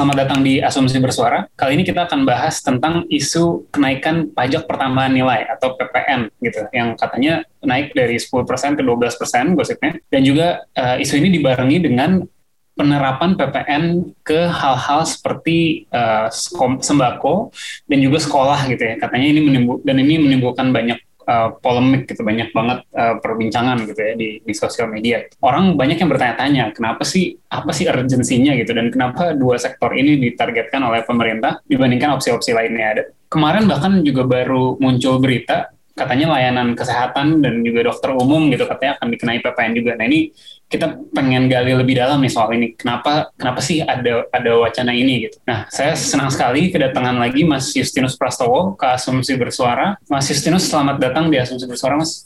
Selamat datang di Asumsi Bersuara. Kali ini kita akan bahas tentang isu kenaikan pajak pertambahan nilai atau PPN gitu, yang katanya naik dari 10% ke 12% gosipnya. Dan juga uh, isu ini dibarengi dengan penerapan PPN ke hal-hal seperti uh, sembako dan juga sekolah gitu ya. Katanya ini menimbul dan ini menimbulkan banyak uh, polemik gitu banyak banget uh, perbincangan gitu ya di di sosial media. Orang banyak yang bertanya-tanya kenapa sih apa sih urgensinya gitu dan kenapa dua sektor ini ditargetkan oleh pemerintah dibandingkan opsi-opsi lainnya ada. Kemarin bahkan juga baru muncul berita katanya layanan kesehatan dan juga dokter umum gitu katanya akan dikenai PPN juga. Nah ini kita pengen gali lebih dalam nih soal ini. Kenapa kenapa sih ada ada wacana ini gitu. Nah saya senang sekali kedatangan lagi Mas Justinus Prastowo ke Asumsi Bersuara. Mas Justinus selamat datang di Asumsi Bersuara Mas.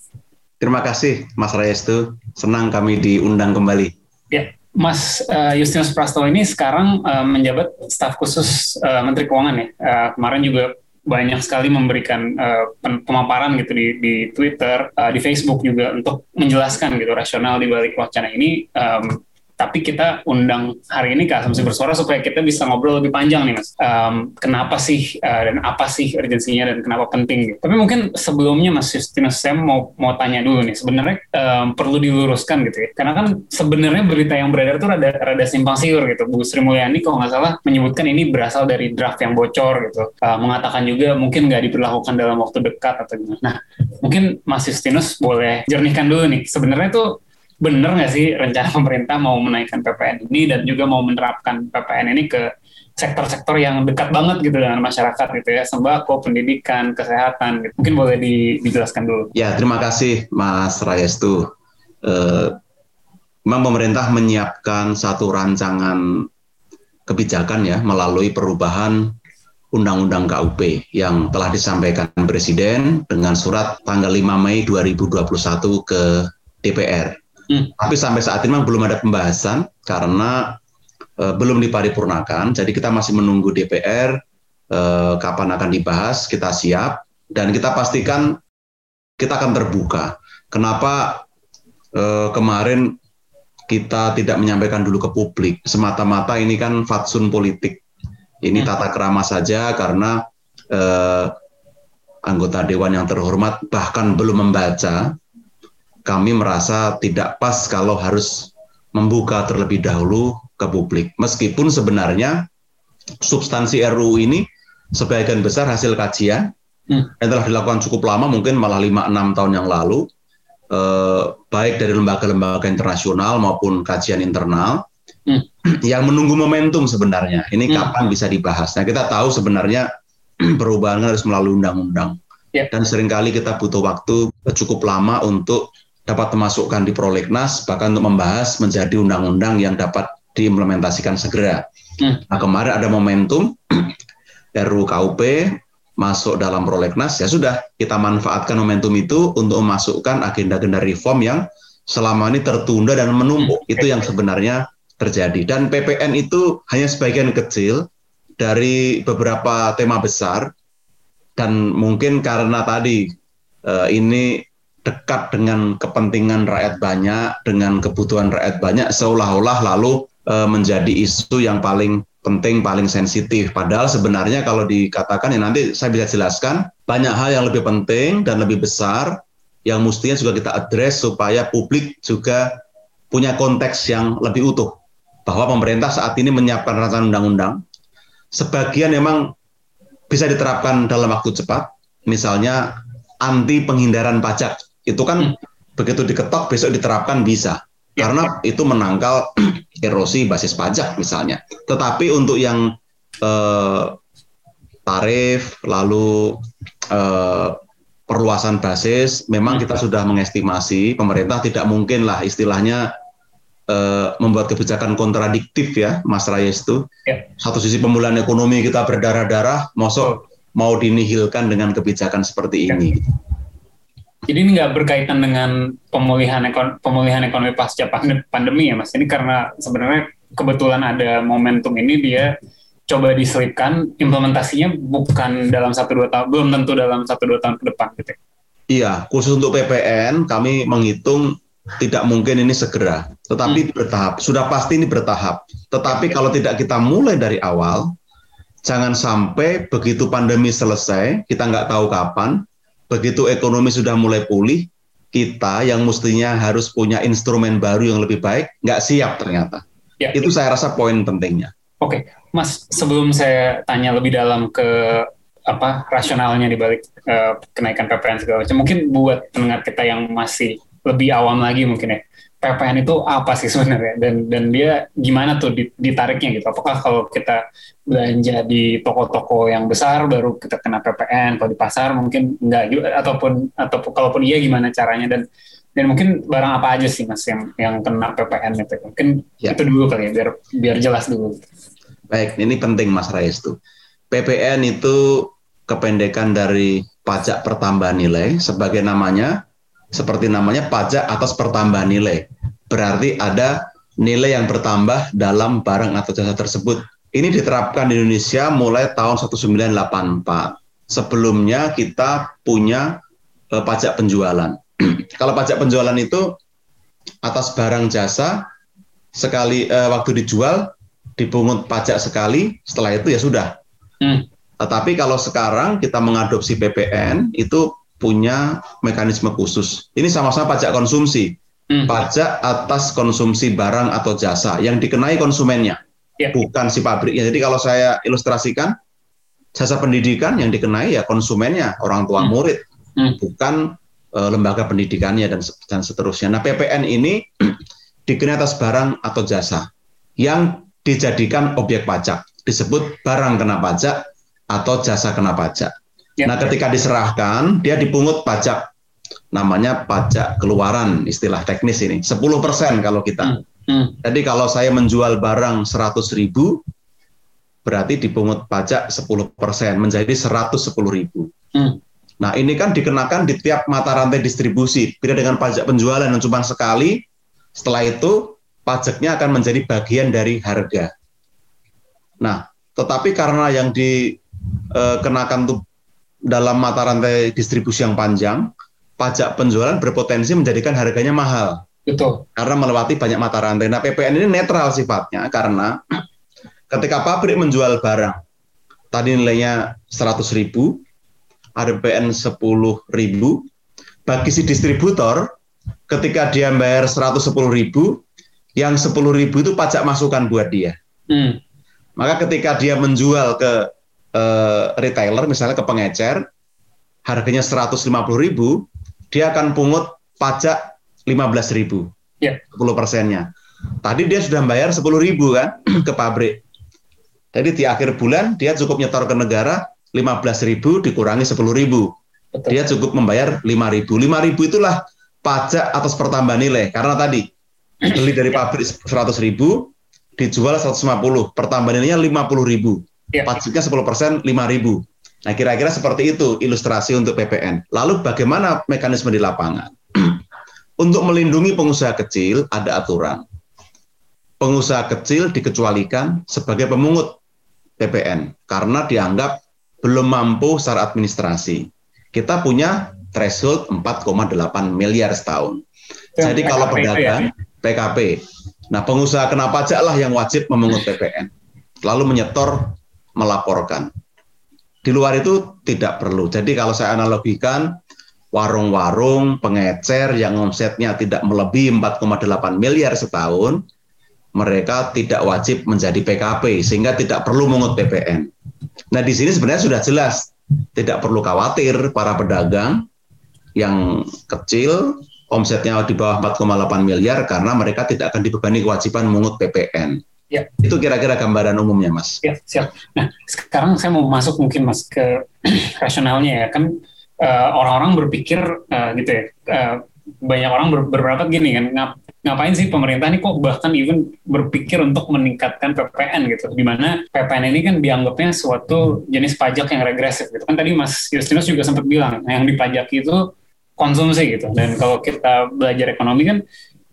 Terima kasih Mas Rayestu. Senang kami diundang kembali. Ya, Mas uh, Justinus Prastowo ini sekarang uh, menjabat staf khusus uh, Menteri Keuangan ya. Uh, kemarin juga banyak sekali memberikan uh, pemaparan gitu di, di Twitter, uh, di Facebook juga untuk menjelaskan gitu rasional di balik wacana ini. Um, tapi kita undang hari ini ke Asumsi Bersuara supaya kita bisa ngobrol lebih panjang nih mas. Um, kenapa sih uh, dan apa sih urgensinya dan kenapa penting gitu. Tapi mungkin sebelumnya mas Justinus saya mau mau tanya dulu nih. Sebenarnya um, perlu diluruskan gitu ya. Karena kan sebenarnya berita yang beredar tuh rada rada simpang siur gitu. Bu Sri Mulyani kalau nggak salah menyebutkan ini berasal dari draft yang bocor gitu. Uh, mengatakan juga mungkin nggak diperlakukan dalam waktu dekat atau gimana. Nah mungkin Mas Justinus boleh jernihkan dulu nih. Sebenarnya tuh benar nggak sih rencana pemerintah mau menaikkan PPN ini dan juga mau menerapkan PPN ini ke sektor-sektor yang dekat banget gitu dengan masyarakat gitu ya sembako, pendidikan, kesehatan gitu. Mungkin boleh di, dijelaskan dulu. Ya terima kasih Mas Rayestu. Uh, memang pemerintah menyiapkan satu rancangan kebijakan ya melalui perubahan Undang-Undang KUP yang telah disampaikan Presiden dengan surat tanggal 5 Mei 2021 ke DPR. Hmm. Tapi sampai saat ini memang belum ada pembahasan karena uh, belum diparipurnakan. Jadi kita masih menunggu DPR uh, kapan akan dibahas. Kita siap dan kita pastikan kita akan terbuka. Kenapa uh, kemarin kita tidak menyampaikan dulu ke publik? Semata-mata ini kan fatsun politik. Ini hmm. tata kerama saja karena anggota dewan yang terhormat bahkan belum membaca kami merasa tidak pas kalau harus membuka terlebih dahulu ke publik. Meskipun sebenarnya substansi RUU ini sebagian besar hasil kajian hmm. yang telah dilakukan cukup lama, mungkin malah 5-6 tahun yang lalu, eh, baik dari lembaga-lembaga internasional maupun kajian internal, hmm. yang menunggu momentum sebenarnya. Ini hmm. kapan bisa dibahas. Nah kita tahu sebenarnya perubahan harus melalui undang-undang. Yeah. Dan sering kali kita butuh waktu cukup lama untuk dapat dimasukkan di prolegnas bahkan untuk membahas menjadi undang-undang yang dapat diimplementasikan segera. Hmm. Nah kemarin ada momentum RUU KUP masuk dalam prolegnas ya sudah kita manfaatkan momentum itu untuk memasukkan agenda-agenda reform yang selama ini tertunda dan menumpuk hmm. itu yang sebenarnya terjadi dan PPN itu hanya sebagian kecil dari beberapa tema besar dan mungkin karena tadi uh, ini dekat dengan kepentingan rakyat banyak, dengan kebutuhan rakyat banyak, seolah-olah lalu e, menjadi isu yang paling penting, paling sensitif. Padahal sebenarnya kalau dikatakan ya nanti saya bisa jelaskan banyak hal yang lebih penting dan lebih besar yang mestinya juga kita address supaya publik juga punya konteks yang lebih utuh. Bahwa pemerintah saat ini menyiapkan rancangan undang-undang, sebagian memang bisa diterapkan dalam waktu cepat, misalnya anti penghindaran pajak itu kan hmm. begitu diketok besok diterapkan bisa ya. karena itu menangkal erosi basis pajak misalnya. Tetapi untuk yang eh, tarif lalu eh, perluasan basis, memang kita sudah mengestimasi pemerintah tidak mungkin lah istilahnya eh, membuat kebijakan kontradiktif ya, Mas Rayes itu. Ya. Satu sisi pemulihan ekonomi kita berdarah-darah, mosok mau dinihilkan dengan kebijakan seperti ya. Jadi ini nggak berkaitan dengan pemulihan ekon pemulihan ekonomi pasca pandemi ya mas. Ini karena sebenarnya kebetulan ada momentum ini dia coba diselipkan implementasinya bukan dalam satu dua tahun belum tentu dalam satu dua tahun ke depan gitu. Ya. Iya, khusus untuk PPN kami menghitung tidak mungkin ini segera, tetapi hmm. bertahap. Sudah pasti ini bertahap. Tetapi kalau tidak kita mulai dari awal, jangan sampai begitu pandemi selesai, kita nggak tahu kapan, begitu ekonomi sudah mulai pulih, kita yang mestinya harus punya instrumen baru yang lebih baik, nggak siap ternyata. Ya. Itu saya rasa poin pentingnya. Oke, Mas, sebelum saya tanya lebih dalam ke apa rasionalnya di balik uh, kenaikan PPN segala macam, mungkin buat pendengar kita yang masih lebih awam lagi mungkin ya, PPN itu apa sih sebenarnya dan dan dia gimana tuh ditariknya gitu? Apakah kalau kita belanja di toko-toko yang besar baru kita kena PPN, kalau di pasar mungkin enggak juga ataupun atau kalaupun iya gimana caranya dan dan mungkin barang apa aja sih mas yang yang kena PPN itu? Mungkin ya. itu dulu kali ya biar biar jelas dulu. Baik, ini penting Mas Rais tuh. PPN itu kependekan dari pajak pertambahan nilai sebagai namanya seperti namanya pajak atas pertambahan nilai. Berarti ada nilai yang bertambah dalam barang atau jasa tersebut. Ini diterapkan di Indonesia mulai tahun 1984. Sebelumnya kita punya eh, pajak penjualan. Kalau pajak penjualan itu atas barang jasa sekali eh, waktu dijual dipungut pajak sekali, setelah itu ya sudah. Hmm. Tetapi kalau sekarang kita mengadopsi PPN itu punya mekanisme khusus. Ini sama-sama pajak konsumsi. Hmm. Pajak atas konsumsi barang atau jasa yang dikenai konsumennya, yeah. bukan si pabriknya. Jadi kalau saya ilustrasikan, jasa pendidikan yang dikenai ya konsumennya, orang tua hmm. murid, hmm. bukan uh, lembaga pendidikannya dan, dan seterusnya. Nah PPN ini dikenai atas barang atau jasa yang dijadikan objek pajak, disebut barang kena pajak atau jasa kena pajak. Ya. Nah, ketika diserahkan, dia dipungut pajak. Namanya pajak keluaran, istilah teknis ini. 10% kalau kita. Hmm. Hmm. Jadi kalau saya menjual barang 100 ribu, berarti dipungut pajak 10%, menjadi 110 ribu. Hmm. Nah, ini kan dikenakan di tiap mata rantai distribusi. Beda dengan pajak penjualan yang cuma sekali, setelah itu pajaknya akan menjadi bagian dari harga. Nah, tetapi karena yang dikenakan eh, dalam mata rantai distribusi yang panjang, pajak penjualan berpotensi menjadikan harganya mahal. Betul. Karena melewati banyak mata rantai. Nah, PPN ini netral sifatnya karena ketika pabrik menjual barang, tadi nilainya 100 ribu, ada PPN 10 ribu, bagi si distributor, ketika dia bayar 110 ribu, yang 10 ribu itu pajak masukan buat dia. Hmm. Maka ketika dia menjual ke uh, retailer misalnya ke pengecer harganya 150.000, dia akan pungut pajak 15.000. yeah. 10 persennya. Tadi dia sudah bayar 10.000 kan ke pabrik. Jadi di akhir bulan dia cukup nyetor ke negara 15.000 dikurangi 10.000. Dia cukup membayar 5.000. 5.000 itulah pajak atas pertambahan nilai karena tadi beli dari ya. pabrik 100.000 dijual 150, pertambahan nilainya 50.000. 4 juta 10 persen 5 ribu. Nah kira-kira seperti itu ilustrasi untuk PPN. Lalu bagaimana mekanisme di lapangan? untuk melindungi pengusaha kecil ada aturan. Pengusaha kecil dikecualikan sebagai pemungut PPN karena dianggap belum mampu secara administrasi. Kita punya threshold 4,8 miliar setahun. Jadi PKP kalau pedagang ya? PKP. Nah, pengusaha kena pajak lah yang wajib memungut PPN. Lalu menyetor melaporkan. Di luar itu tidak perlu. Jadi kalau saya analogikan warung-warung pengecer yang omsetnya tidak melebihi 4,8 miliar setahun, mereka tidak wajib menjadi PKP sehingga tidak perlu mengut PPN. Nah di sini sebenarnya sudah jelas, tidak perlu khawatir para pedagang yang kecil omsetnya di bawah 4,8 miliar karena mereka tidak akan dibebani kewajiban mengut PPN. Ya. Itu kira-kira gambaran umumnya, Mas. Ya, siap. Nah, sekarang saya mau masuk mungkin Mas ke rasionalnya ya. Kan eh, orang-orang berpikir uh, gitu ya, uh, banyak orang ber, berpendapat gini kan, ngap, ngapain sih pemerintah ini kok bahkan even berpikir untuk meningkatkan PPN gitu, di mana PPN ini kan dianggapnya suatu jenis pajak yang regresif gitu kan tadi Mas Justinus juga sempat bilang yang dipajaki itu konsumsi gitu, dan kalau kita belajar ekonomi kan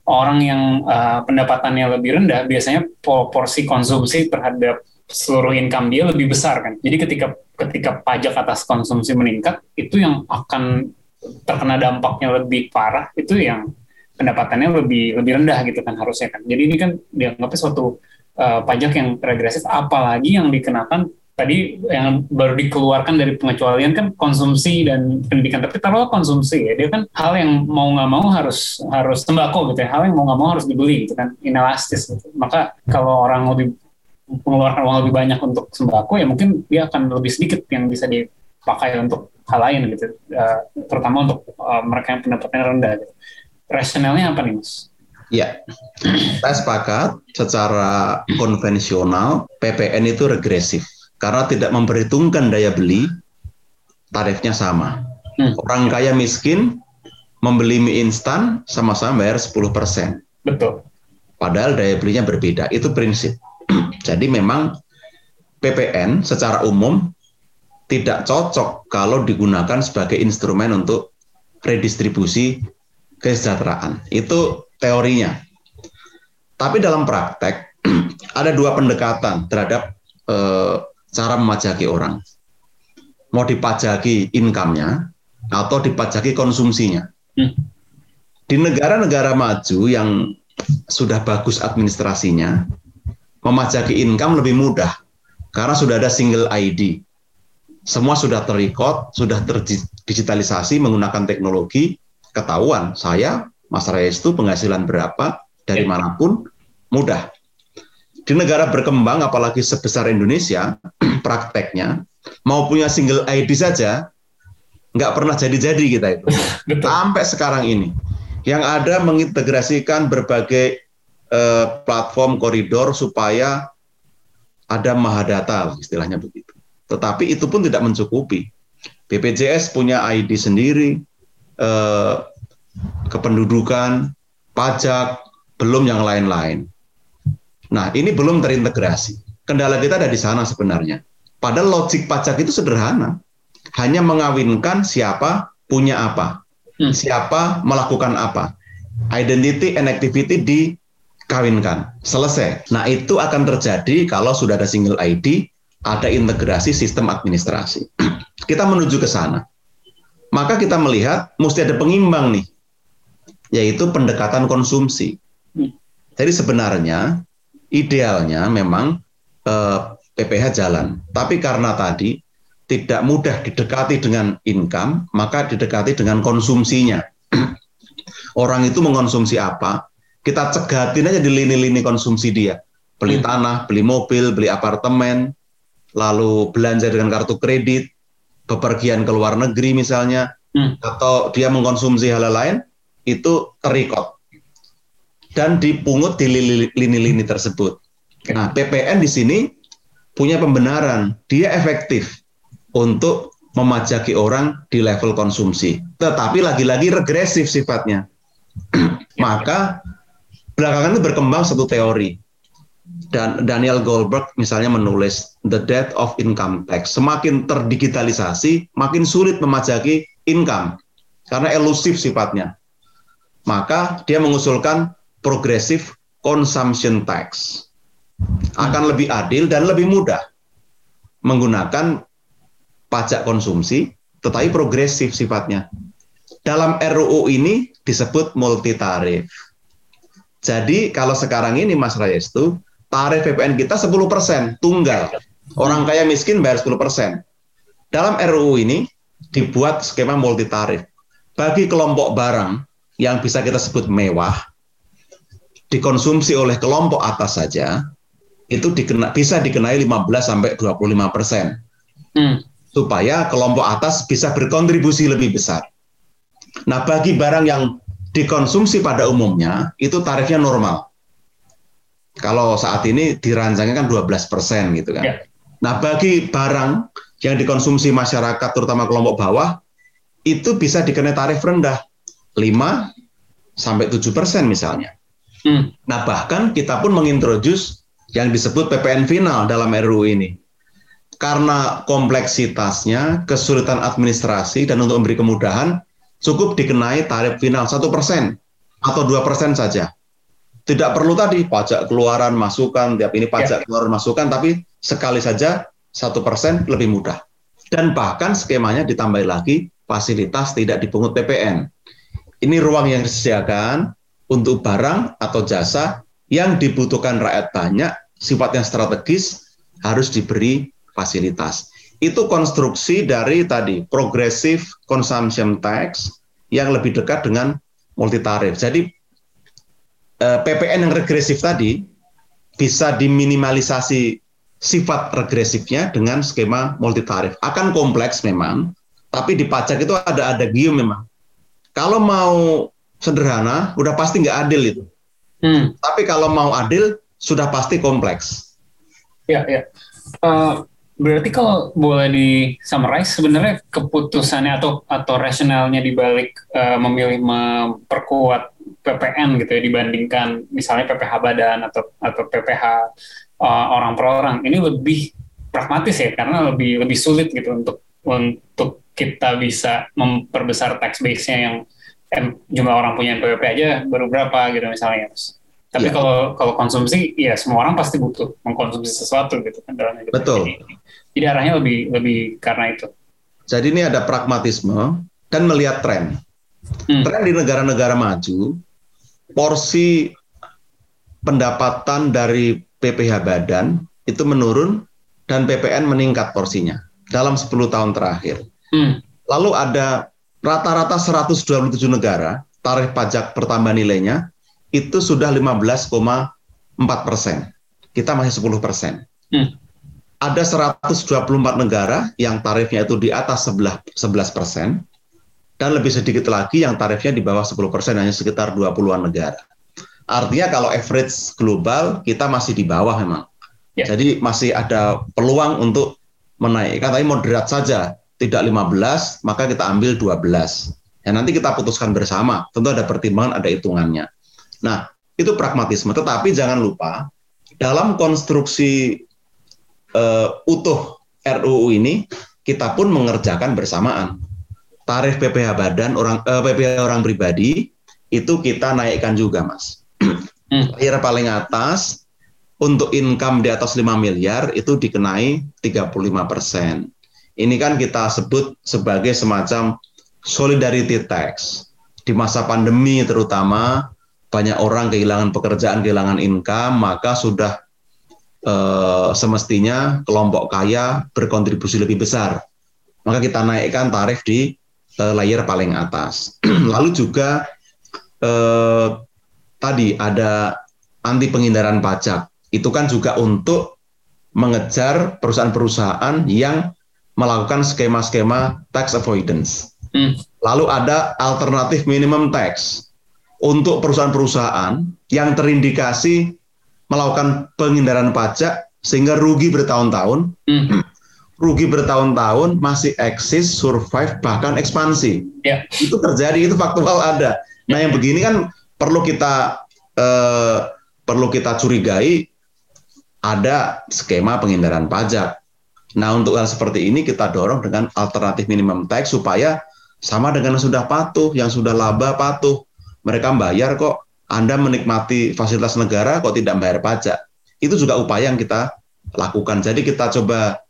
orang yang uh, pendapatannya lebih rendah biasanya porsi konsumsi terhadap seluruh income dia lebih besar kan. Jadi ketika ketika pajak atas konsumsi meningkat itu yang akan terkena dampaknya lebih parah itu yang pendapatannya lebih lebih rendah gitu kan harusnya kan. Jadi ini kan dianggapnya suatu uh, pajak yang regresif apalagi yang dikenakan tadi yang baru dikeluarkan dari pengecualian kan konsumsi dan pendidikan tapi taruh konsumsi ya dia kan hal yang mau nggak mau harus harus tembakau gitu ya hal yang mau nggak mau harus dibeli gitu kan inelastis gitu. maka kalau orang lebih mengeluarkan uang lebih banyak untuk sembako ya mungkin dia akan lebih sedikit yang bisa dipakai untuk hal lain gitu uh, terutama untuk uh, mereka yang pendapatannya rendah gitu. rasionalnya apa nih mas? Ya, saya sepakat secara konvensional PPN itu regresif karena tidak memperhitungkan daya beli tarifnya sama. Hmm. Orang kaya miskin membeli mie instan sama-sama bayar 10%. Betul. Padahal daya belinya berbeda. Itu prinsip. Jadi memang PPN secara umum tidak cocok kalau digunakan sebagai instrumen untuk redistribusi kesejahteraan. Itu teorinya. Tapi dalam praktek ada dua pendekatan terhadap e, cara memajaki orang. Mau dipajaki income-nya atau dipajaki konsumsinya. Hmm. Di negara-negara maju yang sudah bagus administrasinya, memajaki income lebih mudah karena sudah ada single ID. Semua sudah terrecord, sudah terdigitalisasi menggunakan teknologi, ketahuan saya Mas Reyes itu penghasilan berapa dari mana pun mudah. Di negara berkembang apalagi sebesar Indonesia, prakteknya mau punya single ID saja nggak pernah jadi-jadi kita itu. Sampai sekarang ini. Yang ada mengintegrasikan berbagai eh, platform koridor supaya ada mahadata istilahnya begitu. Tetapi itu pun tidak mencukupi. BPJS punya ID sendiri, eh, kependudukan, pajak, belum yang lain-lain. Nah, ini belum terintegrasi. Kendala kita ada di sana sebenarnya. Padahal logik pajak itu sederhana. Hanya mengawinkan siapa punya apa. Hmm. Siapa melakukan apa. Identity and activity di kawinkan. Selesai. Nah, itu akan terjadi kalau sudah ada single ID, ada integrasi sistem administrasi. kita menuju ke sana. Maka kita melihat mesti ada pengimbang nih, yaitu pendekatan konsumsi. Jadi sebenarnya idealnya memang eh, PPH jalan, tapi karena tadi tidak mudah didekati dengan income, maka didekati dengan konsumsinya. Orang itu mengkonsumsi apa, kita cegatin aja di lini-lini konsumsi dia. Beli hmm. tanah, beli mobil, beli apartemen, lalu belanja dengan kartu kredit, bepergian ke luar negeri misalnya, hmm. atau dia mengkonsumsi hal lain, itu terikot dan dipungut di lini-lini tersebut. Nah, PPN di sini punya pembenaran, dia efektif untuk memajaki orang di level konsumsi. Tetapi lagi-lagi regresif sifatnya. Maka belakangan itu berkembang satu teori. Dan Daniel Goldberg misalnya menulis The Death of Income Tax. Semakin terdigitalisasi, makin sulit memajaki income karena elusif sifatnya. Maka dia mengusulkan progressive consumption tax. Akan lebih adil dan lebih mudah menggunakan pajak konsumsi, tetapi progresif sifatnya. Dalam RUU ini disebut multi tarif jadi kalau sekarang ini Mas itu tarif PPN kita 10% tunggal. Orang kaya miskin bayar 10%. Dalam RUU ini dibuat skema multi tarif. Bagi kelompok barang yang bisa kita sebut mewah, dikonsumsi oleh kelompok atas saja, itu dikena, bisa dikenai 15 sampai 25 persen. Hmm. Supaya kelompok atas bisa berkontribusi lebih besar. Nah, bagi barang yang dikonsumsi pada umumnya itu tarifnya normal. Kalau saat ini dirancangnya kan 12 persen gitu kan. Ya. Nah bagi barang yang dikonsumsi masyarakat terutama kelompok bawah itu bisa dikenai tarif rendah 5 sampai 7 persen misalnya. Hmm. Nah bahkan kita pun mengintroduce yang disebut PPN final dalam RUU ini. Karena kompleksitasnya, kesulitan administrasi, dan untuk memberi kemudahan, cukup dikenai tarif final satu persen atau dua persen saja. Tidak perlu tadi pajak keluaran masukan, tiap ini pajak ya. keluaran masukan, tapi sekali saja satu persen lebih mudah. Dan bahkan skemanya ditambah lagi fasilitas tidak dipungut PPN. Ini ruang yang disediakan untuk barang atau jasa yang dibutuhkan rakyat banyak, sifatnya strategis, harus diberi fasilitas. Itu konstruksi dari tadi progressive consumption tax yang lebih dekat dengan multi tarif. Jadi eh, PPN yang regresif tadi bisa diminimalisasi sifat regresifnya dengan skema multi tarif. Akan kompleks memang, tapi di pajak itu ada ada gium memang. Kalau mau sederhana, udah pasti nggak adil itu. Hmm. Tapi kalau mau adil, sudah pasti kompleks. Ya, ya. Uh, berarti kalau boleh di summarize, sebenarnya keputusannya atau atau rasionalnya dibalik uh, memilih memperkuat PPN gitu ya dibandingkan misalnya PPH badan atau atau PPH uh, eh, orang per orang ini lebih pragmatis ya karena lebih lebih sulit gitu untuk untuk kita bisa memperbesar tax base-nya yang jumlah orang punya NPWP aja baru berapa gitu misalnya mas. Tapi ya. kalau kalau konsumsi ya semua orang pasti butuh mengkonsumsi sesuatu gitu kan dalam hidup. Betul. Jadi, jadi arahnya lebih lebih karena itu. Jadi ini ada pragmatisme dan melihat tren. Hmm. Tren di negara-negara maju porsi pendapatan dari PPH badan itu menurun dan PPN meningkat porsinya dalam 10 tahun terakhir. Hmm. Lalu ada rata-rata 127 negara tarif pajak pertambahan nilainya itu sudah 15,4 persen. Kita masih 10 persen. Hmm. Ada 124 negara yang tarifnya itu di atas 11 persen dan lebih sedikit lagi yang tarifnya di bawah 10 persen hanya sekitar 20-an negara. Artinya kalau average global kita masih di bawah memang. Yeah. Jadi masih ada peluang untuk menaikkan, tapi moderat saja tidak 15, maka kita ambil 12. Ya nanti kita putuskan bersama. Tentu ada pertimbangan, ada hitungannya. Nah, itu pragmatisme. Tetapi jangan lupa dalam konstruksi uh, utuh RUU ini kita pun mengerjakan bersamaan. Tarif PPh badan orang uh, eh, PPh orang pribadi itu kita naikkan juga, Mas. Hmm. paling atas untuk income di atas 5 miliar itu dikenai 35 persen. Ini kan kita sebut sebagai semacam solidarity tax. Di masa pandemi terutama banyak orang kehilangan pekerjaan, kehilangan income, maka sudah eh, semestinya kelompok kaya berkontribusi lebih besar. Maka kita naikkan tarif di eh, layer paling atas. Lalu juga eh, tadi ada anti penghindaran pajak. Itu kan juga untuk mengejar perusahaan-perusahaan yang melakukan skema-skema tax avoidance. Hmm. Lalu ada alternatif minimum tax untuk perusahaan-perusahaan yang terindikasi melakukan penghindaran pajak sehingga rugi bertahun-tahun, hmm. rugi bertahun-tahun masih eksis, survive bahkan ekspansi. Yeah. Itu terjadi, itu faktual ada. Nah yang begini kan perlu kita eh, perlu kita curigai ada skema penghindaran pajak Nah, untuk hal seperti ini kita dorong dengan alternatif minimum tax supaya sama dengan yang sudah patuh, yang sudah laba patuh. Mereka bayar kok, Anda menikmati fasilitas negara kok tidak bayar pajak. Itu juga upaya yang kita lakukan. Jadi kita coba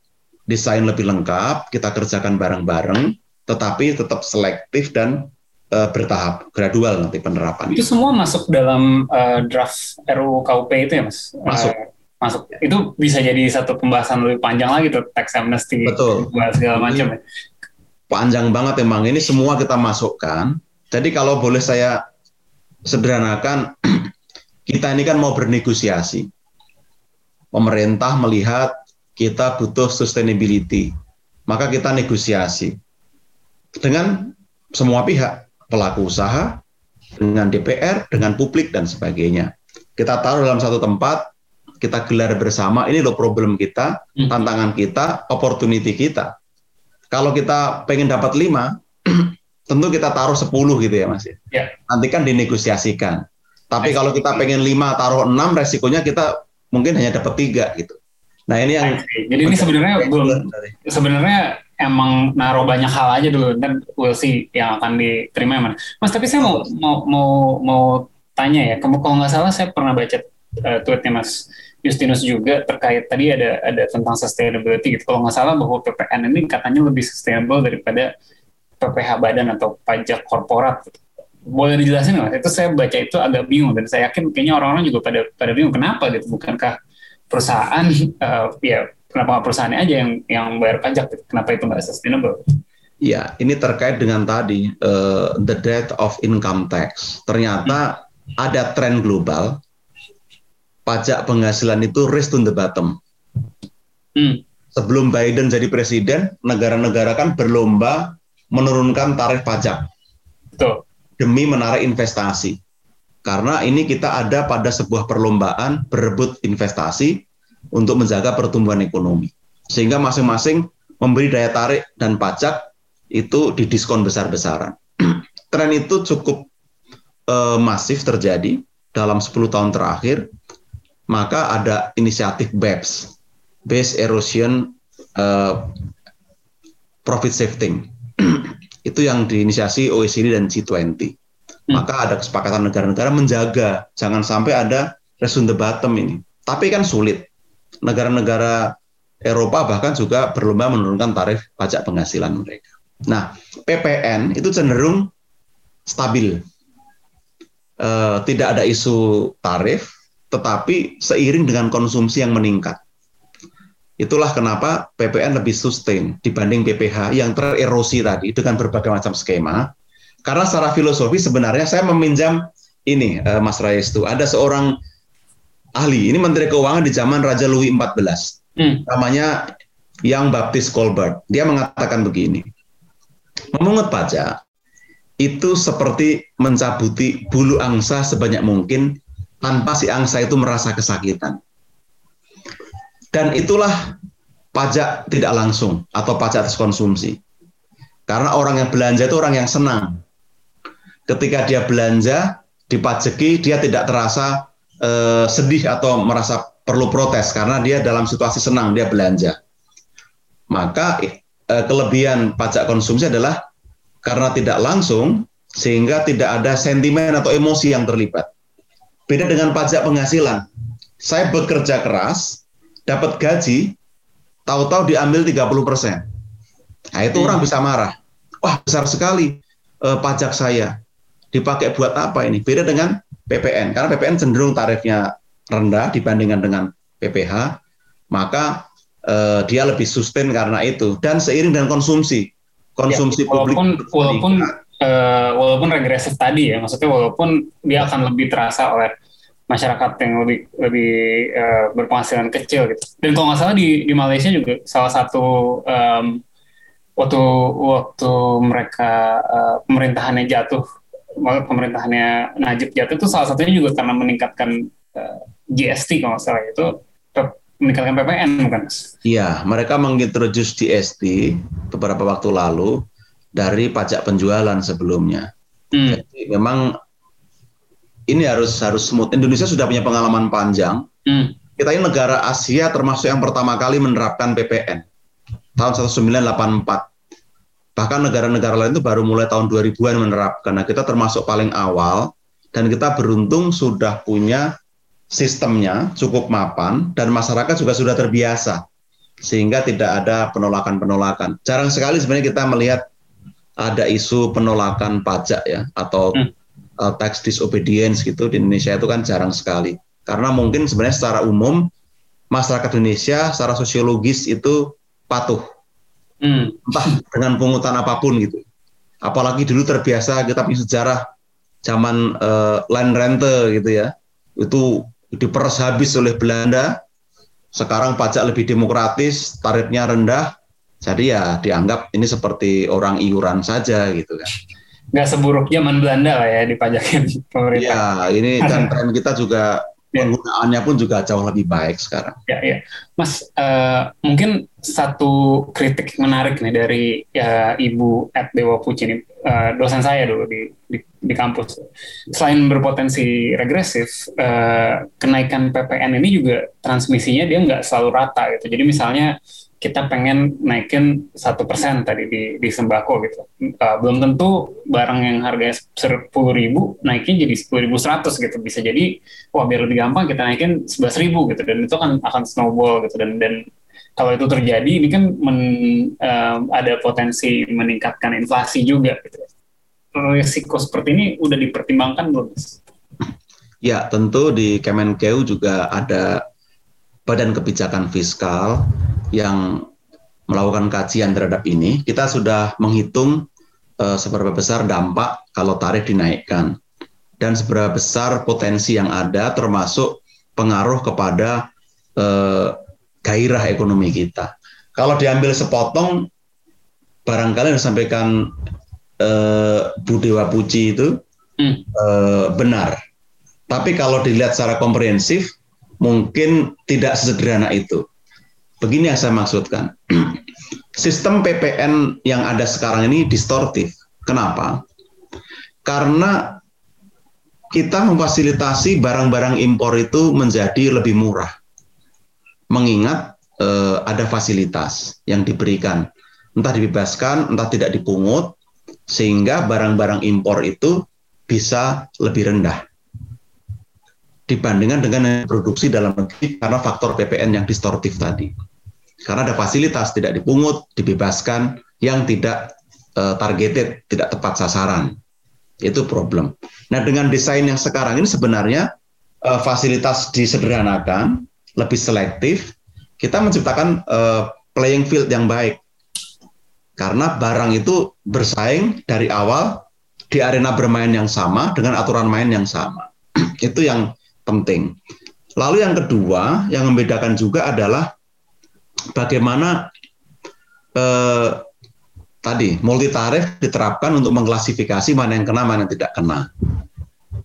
desain lebih lengkap, kita kerjakan bareng-bareng, tetapi tetap selektif dan uh, bertahap, gradual nanti penerapan. Itu semua masuk dalam uh, draft RUU KUP itu ya, Mas? Masuk. Uh, masuk. Itu bisa jadi satu pembahasan lebih panjang lagi tuh tax amnesty betul. segala macam ya. panjang banget emang. Ini semua kita masukkan. Jadi kalau boleh saya sederhanakan kita ini kan mau bernegosiasi. Pemerintah melihat kita butuh sustainability. Maka kita negosiasi dengan semua pihak. Pelaku usaha dengan DPR dengan publik dan sebagainya. Kita taruh dalam satu tempat kita gelar bersama ini loh problem kita, hmm. tantangan kita, opportunity kita. Kalau kita pengen dapat lima, tentu kita taruh 10 gitu ya Mas. Ya. Nanti kan dinegosiasikan. Tapi kalau kita pengen 5 taruh 6 resikonya kita mungkin hanya dapat tiga gitu. Nah ini yang jadi ini sebenarnya belum sebenarnya emang naruh banyak hal aja dulu dan we'll see yang akan diterima mana. Mas tapi saya mau mau mau mau tanya ya, kamu kalau nggak salah saya pernah baca uh, tweetnya Mas Justinus juga terkait tadi ada ada tentang sustainability gitu. Kalau nggak salah bahwa PPN ini katanya lebih sustainable daripada PPh badan atau pajak korporat. Boleh dijelasin nggak? Itu saya baca itu agak bingung dan saya yakin kayaknya orang-orang juga pada pada bingung kenapa gitu. Bukankah perusahaan uh, ya kenapa perusahaannya aja yang yang bayar pajak? Gitu? Kenapa itu nggak sustainable? Ya, ini terkait dengan tadi uh, the death of income tax. Ternyata hmm. ada tren global pajak penghasilan itu race to the bottom. Hmm. Sebelum Biden jadi presiden, negara-negara kan berlomba menurunkan tarif pajak Betul. demi menarik investasi. Karena ini kita ada pada sebuah perlombaan berebut investasi untuk menjaga pertumbuhan ekonomi. Sehingga masing-masing memberi daya tarik dan pajak itu didiskon besar-besaran. Tren itu cukup uh, masif terjadi dalam 10 tahun terakhir maka ada inisiatif BEPS, Base Erosion uh, Profit Shifting. itu yang diinisiasi OECD dan G20. Hmm. Maka ada kesepakatan negara-negara menjaga jangan sampai ada race the bottom ini. Tapi kan sulit. Negara-negara Eropa bahkan juga berlomba menurunkan tarif pajak penghasilan mereka. Nah, PPN itu cenderung stabil. Uh, tidak ada isu tarif, tetapi seiring dengan konsumsi yang meningkat. Itulah kenapa PPN lebih sustain dibanding PPH yang tererosi tadi dengan berbagai macam skema. Karena secara filosofi sebenarnya saya meminjam ini uh, Mas itu ada seorang ahli, ini Menteri Keuangan di zaman Raja Louis XIV. Hmm. Namanya Yang Baptist Colbert. Dia mengatakan begini. Memungut pajak itu seperti mencabuti bulu angsa sebanyak mungkin tanpa si angsa itu merasa kesakitan. Dan itulah pajak tidak langsung atau pajak atas konsumsi. Karena orang yang belanja itu orang yang senang. Ketika dia belanja, dipajeki, dia tidak terasa eh, sedih atau merasa perlu protes karena dia dalam situasi senang, dia belanja. Maka eh, kelebihan pajak konsumsi adalah karena tidak langsung, sehingga tidak ada sentimen atau emosi yang terlibat. Beda dengan pajak penghasilan. Saya bekerja keras, dapat gaji, tahu-tahu diambil 30 persen. Nah itu hmm. orang bisa marah. Wah besar sekali eh, pajak saya. Dipakai buat apa ini? Beda dengan PPN. Karena PPN cenderung tarifnya rendah dibandingkan dengan PPH. Maka eh, dia lebih sustain karena itu. Dan seiring dengan konsumsi. Konsumsi ya, walaupun, publik. Walaupun uh, walaupun regresif tadi ya, maksudnya walaupun dia akan lebih terasa oleh masyarakat yang lebih lebih uh, berpenghasilan kecil gitu. Dan kalau nggak salah di di Malaysia juga salah satu um, waktu waktu mereka uh, pemerintahannya jatuh, pemerintahannya Najib jatuh itu salah satunya juga karena meningkatkan uh, GST kalau nggak salah itu meningkatkan PPN bukan? Iya, mereka mengintroduce GST beberapa waktu lalu dari pajak penjualan sebelumnya. Hmm. Jadi memang ini harus harus smooth. Indonesia sudah punya pengalaman panjang. Hmm. Kita ini negara Asia termasuk yang pertama kali menerapkan PPN tahun 1984. Bahkan negara-negara lain itu baru mulai tahun 2000-an menerapkan. Nah, kita termasuk paling awal dan kita beruntung sudah punya sistemnya cukup mapan dan masyarakat juga sudah terbiasa sehingga tidak ada penolakan-penolakan. Jarang sekali sebenarnya kita melihat ada isu penolakan pajak ya atau hmm. Uh, tax disobedience gitu di Indonesia itu kan jarang sekali. Karena mungkin sebenarnya secara umum masyarakat Indonesia secara sosiologis itu patuh. Hmm. entah dengan pungutan apa pun gitu. Apalagi dulu terbiasa kita punya sejarah zaman uh, land rente gitu ya. Itu diperas habis oleh Belanda. Sekarang pajak lebih demokratis tarifnya rendah. Jadi ya dianggap ini seperti orang iuran saja gitu kan. Nggak seburuk zaman Belanda lah ya dipajakin pemerintah. Ya, ini dan tren kita juga ya. penggunaannya pun juga jauh lebih baik sekarang. Ya, ya. Mas, uh, mungkin satu kritik menarik nih dari ya, Ibu Ed Dewa Puci ini, uh, dosen saya dulu di, di, di kampus. Selain berpotensi regresif, uh, kenaikan PPN ini juga transmisinya dia nggak selalu rata gitu. Jadi misalnya kita pengen naikin satu persen tadi di, di sembako gitu. Uh, belum tentu barang yang harganya sepuluh ribu naikin jadi sepuluh ribu seratus gitu. Bisa jadi wah biar lebih gampang kita naikin sebelas ribu gitu dan itu kan akan snowball gitu dan dan kalau itu terjadi ini kan men, uh, ada potensi meningkatkan inflasi juga gitu. Risiko seperti ini udah dipertimbangkan belum? Ya tentu di Kemenkeu juga ada Badan Kebijakan Fiskal yang melakukan kajian terhadap ini, kita sudah menghitung uh, seberapa besar dampak kalau tarif dinaikkan dan seberapa besar potensi yang ada termasuk pengaruh kepada uh, gairah ekonomi kita. Kalau diambil sepotong, barangkali yang disampaikan uh, Bu Dewa Puji itu hmm. uh, benar. Tapi kalau dilihat secara komprehensif, mungkin tidak sesederhana itu. Begini yang saya maksudkan. Sistem PPN yang ada sekarang ini distortif. Kenapa? Karena kita memfasilitasi barang-barang impor itu menjadi lebih murah. Mengingat eh, ada fasilitas yang diberikan. Entah dibebaskan, entah tidak dipungut, sehingga barang-barang impor itu bisa lebih rendah dibandingkan dengan yang produksi dalam negeri karena faktor PPN yang distortif tadi karena ada fasilitas tidak dipungut, dibebaskan yang tidak uh, targeted, tidak tepat sasaran. Itu problem. Nah, dengan desain yang sekarang ini sebenarnya uh, fasilitas disederhanakan, lebih selektif, kita menciptakan uh, playing field yang baik. Karena barang itu bersaing dari awal di arena bermain yang sama dengan aturan main yang sama. itu yang penting. Lalu yang kedua, yang membedakan juga adalah bagaimana eh, tadi multi tarif diterapkan untuk mengklasifikasi mana yang kena mana yang tidak kena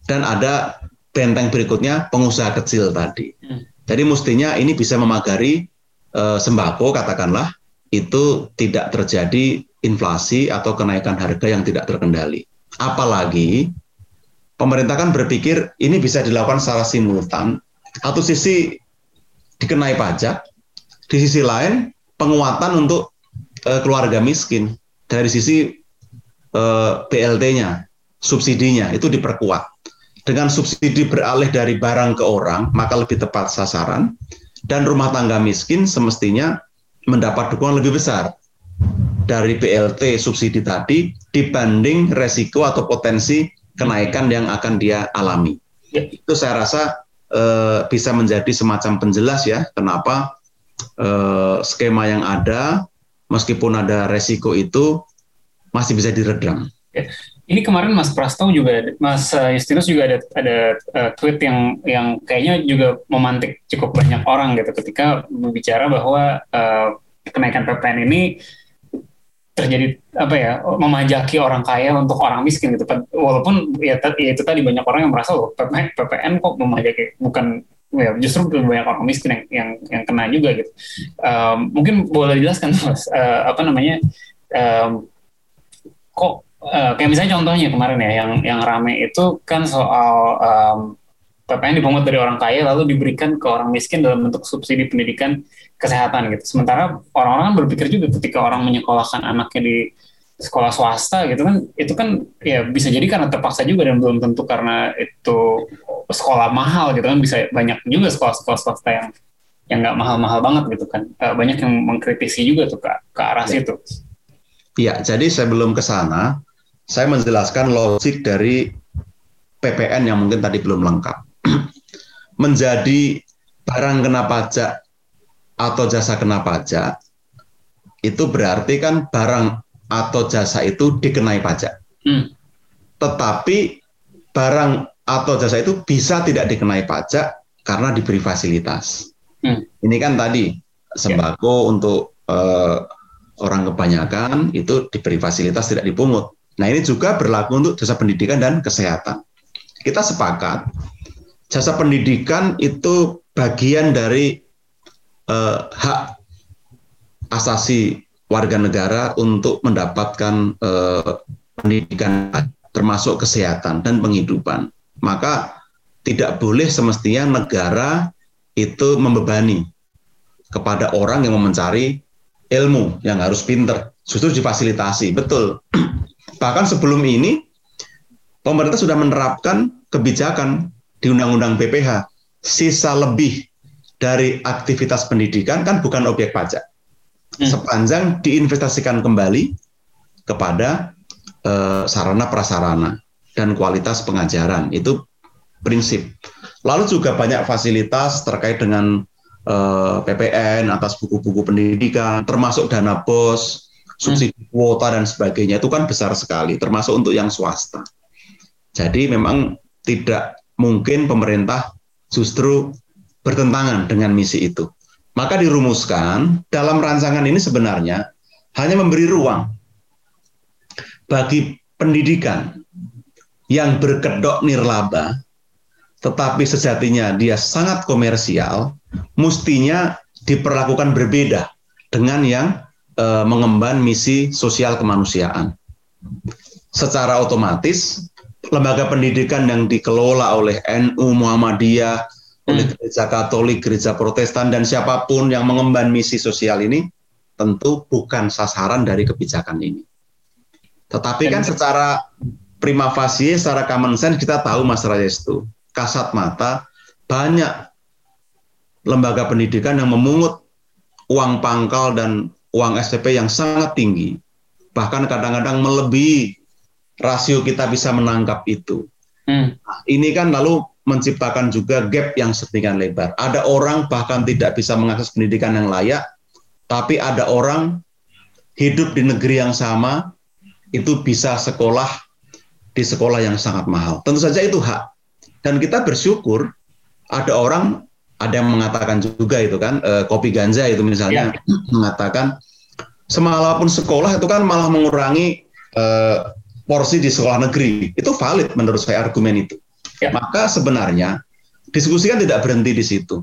dan ada benteng berikutnya pengusaha kecil tadi hmm. jadi mestinya ini bisa memagari eh, sembako katakanlah itu tidak terjadi inflasi atau kenaikan harga yang tidak terkendali apalagi pemerintah kan berpikir ini bisa dilakukan secara simultan. Atau sisi dikenai pajak di sisi lain, penguatan untuk uh, keluarga miskin. Dari sisi uh, eh, BLT-nya, subsidinya itu diperkuat. Dengan subsidi beralih dari barang ke orang, maka lebih tepat sasaran. Dan rumah tangga miskin semestinya mendapat dukungan lebih besar dari BLT subsidi tadi dibanding resiko atau potensi kenaikan yang akan dia alami. Ya. Itu saya rasa uh, bisa menjadi semacam penjelas ya kenapa eh, skema yang ada, meskipun ada resiko itu masih bisa diredam. Ya. Ini kemarin Mas Prasto juga, Mas eh, Justinus juga ada ada uh, tweet yang yang kayaknya juga memantik cukup banyak orang gitu ketika berbicara bahwa uh, kenaikan PPN ini terjadi apa ya memajaki orang kaya untuk orang miskin gitu walaupun ya, ya itu tadi banyak orang yang merasa loh PPN, kok memajaki bukan ya justru banyak orang miskin yang yang, yang kena juga gitu. Um, mungkin boleh dijelaskan mas uh, apa namanya um, kok uh, kayak misalnya contohnya kemarin ya yang yang rame itu kan soal um, PPN dipungut dari orang kaya lalu diberikan ke orang miskin dalam bentuk subsidi pendidikan kesehatan gitu. Sementara orang-orang kan berpikir juga ketika orang menyekolahkan anaknya di sekolah swasta gitu kan itu kan ya bisa jadi karena terpaksa juga dan belum tentu karena itu sekolah mahal gitu kan bisa banyak juga sekolah-sekolah swasta yang yang nggak mahal-mahal banget gitu kan uh, banyak yang mengkritisi juga tuh ke, ke arah ya. situ. Iya, jadi saya belum ke sana. Saya menjelaskan logik dari PPN yang mungkin tadi belum lengkap. Menjadi barang kena pajak atau jasa kena pajak itu berarti kan barang atau jasa itu dikenai pajak. Hmm. Tetapi barang atau jasa itu bisa tidak dikenai pajak karena diberi fasilitas. Hmm. Ini kan tadi sembako yeah. untuk uh, orang kebanyakan itu diberi fasilitas tidak dipungut. Nah ini juga berlaku untuk jasa pendidikan dan kesehatan. Kita sepakat jasa pendidikan itu bagian dari uh, hak asasi warga negara untuk mendapatkan eh, pendidikan termasuk kesehatan dan penghidupan. Maka tidak boleh semestinya negara itu membebani kepada orang yang mau mencari ilmu yang harus pinter, justru difasilitasi. Betul. Bahkan sebelum ini pemerintah sudah menerapkan kebijakan di Undang-Undang BPH sisa lebih dari aktivitas pendidikan kan bukan objek pajak. Hmm. Sepanjang diinvestasikan kembali kepada uh, sarana prasarana dan kualitas pengajaran itu prinsip. Lalu juga banyak fasilitas terkait dengan eh, PPN atas buku-buku pendidikan, termasuk dana bos, subsidi hmm. kuota dan sebagainya itu kan besar sekali, termasuk untuk yang swasta. Jadi memang tidak mungkin pemerintah justru bertentangan dengan misi itu. Maka dirumuskan dalam rancangan ini sebenarnya hanya memberi ruang bagi pendidikan yang berkedok nirlaba, tetapi sejatinya dia sangat komersial, mestinya diperlakukan berbeda dengan yang e, mengemban misi sosial kemanusiaan. Secara otomatis lembaga pendidikan yang dikelola oleh NU Muhammadiyah, hmm. oleh gereja Katolik, gereja Protestan dan siapa pun yang mengemban misi sosial ini tentu bukan sasaran dari kebijakan ini. Tetapi kan secara prima facie, secara common sense kita tahu Mas Rayestu, kasat mata banyak lembaga pendidikan yang memungut uang pangkal dan uang SPP yang sangat tinggi. Bahkan kadang-kadang melebihi rasio kita bisa menangkap itu. Hmm. Nah, ini kan lalu menciptakan juga gap yang sedemikian lebar. Ada orang bahkan tidak bisa mengakses pendidikan yang layak, tapi ada orang hidup di negeri yang sama itu bisa sekolah di sekolah yang sangat mahal. Tentu saja itu hak. Dan kita bersyukur ada orang ada yang mengatakan juga itu kan eh, kopi ganja itu misalnya ya. mengatakan semalapun sekolah itu kan malah mengurangi eh, porsi di sekolah negeri. Itu valid menurut saya argumen itu. Ya. Maka sebenarnya diskusi kan tidak berhenti di situ.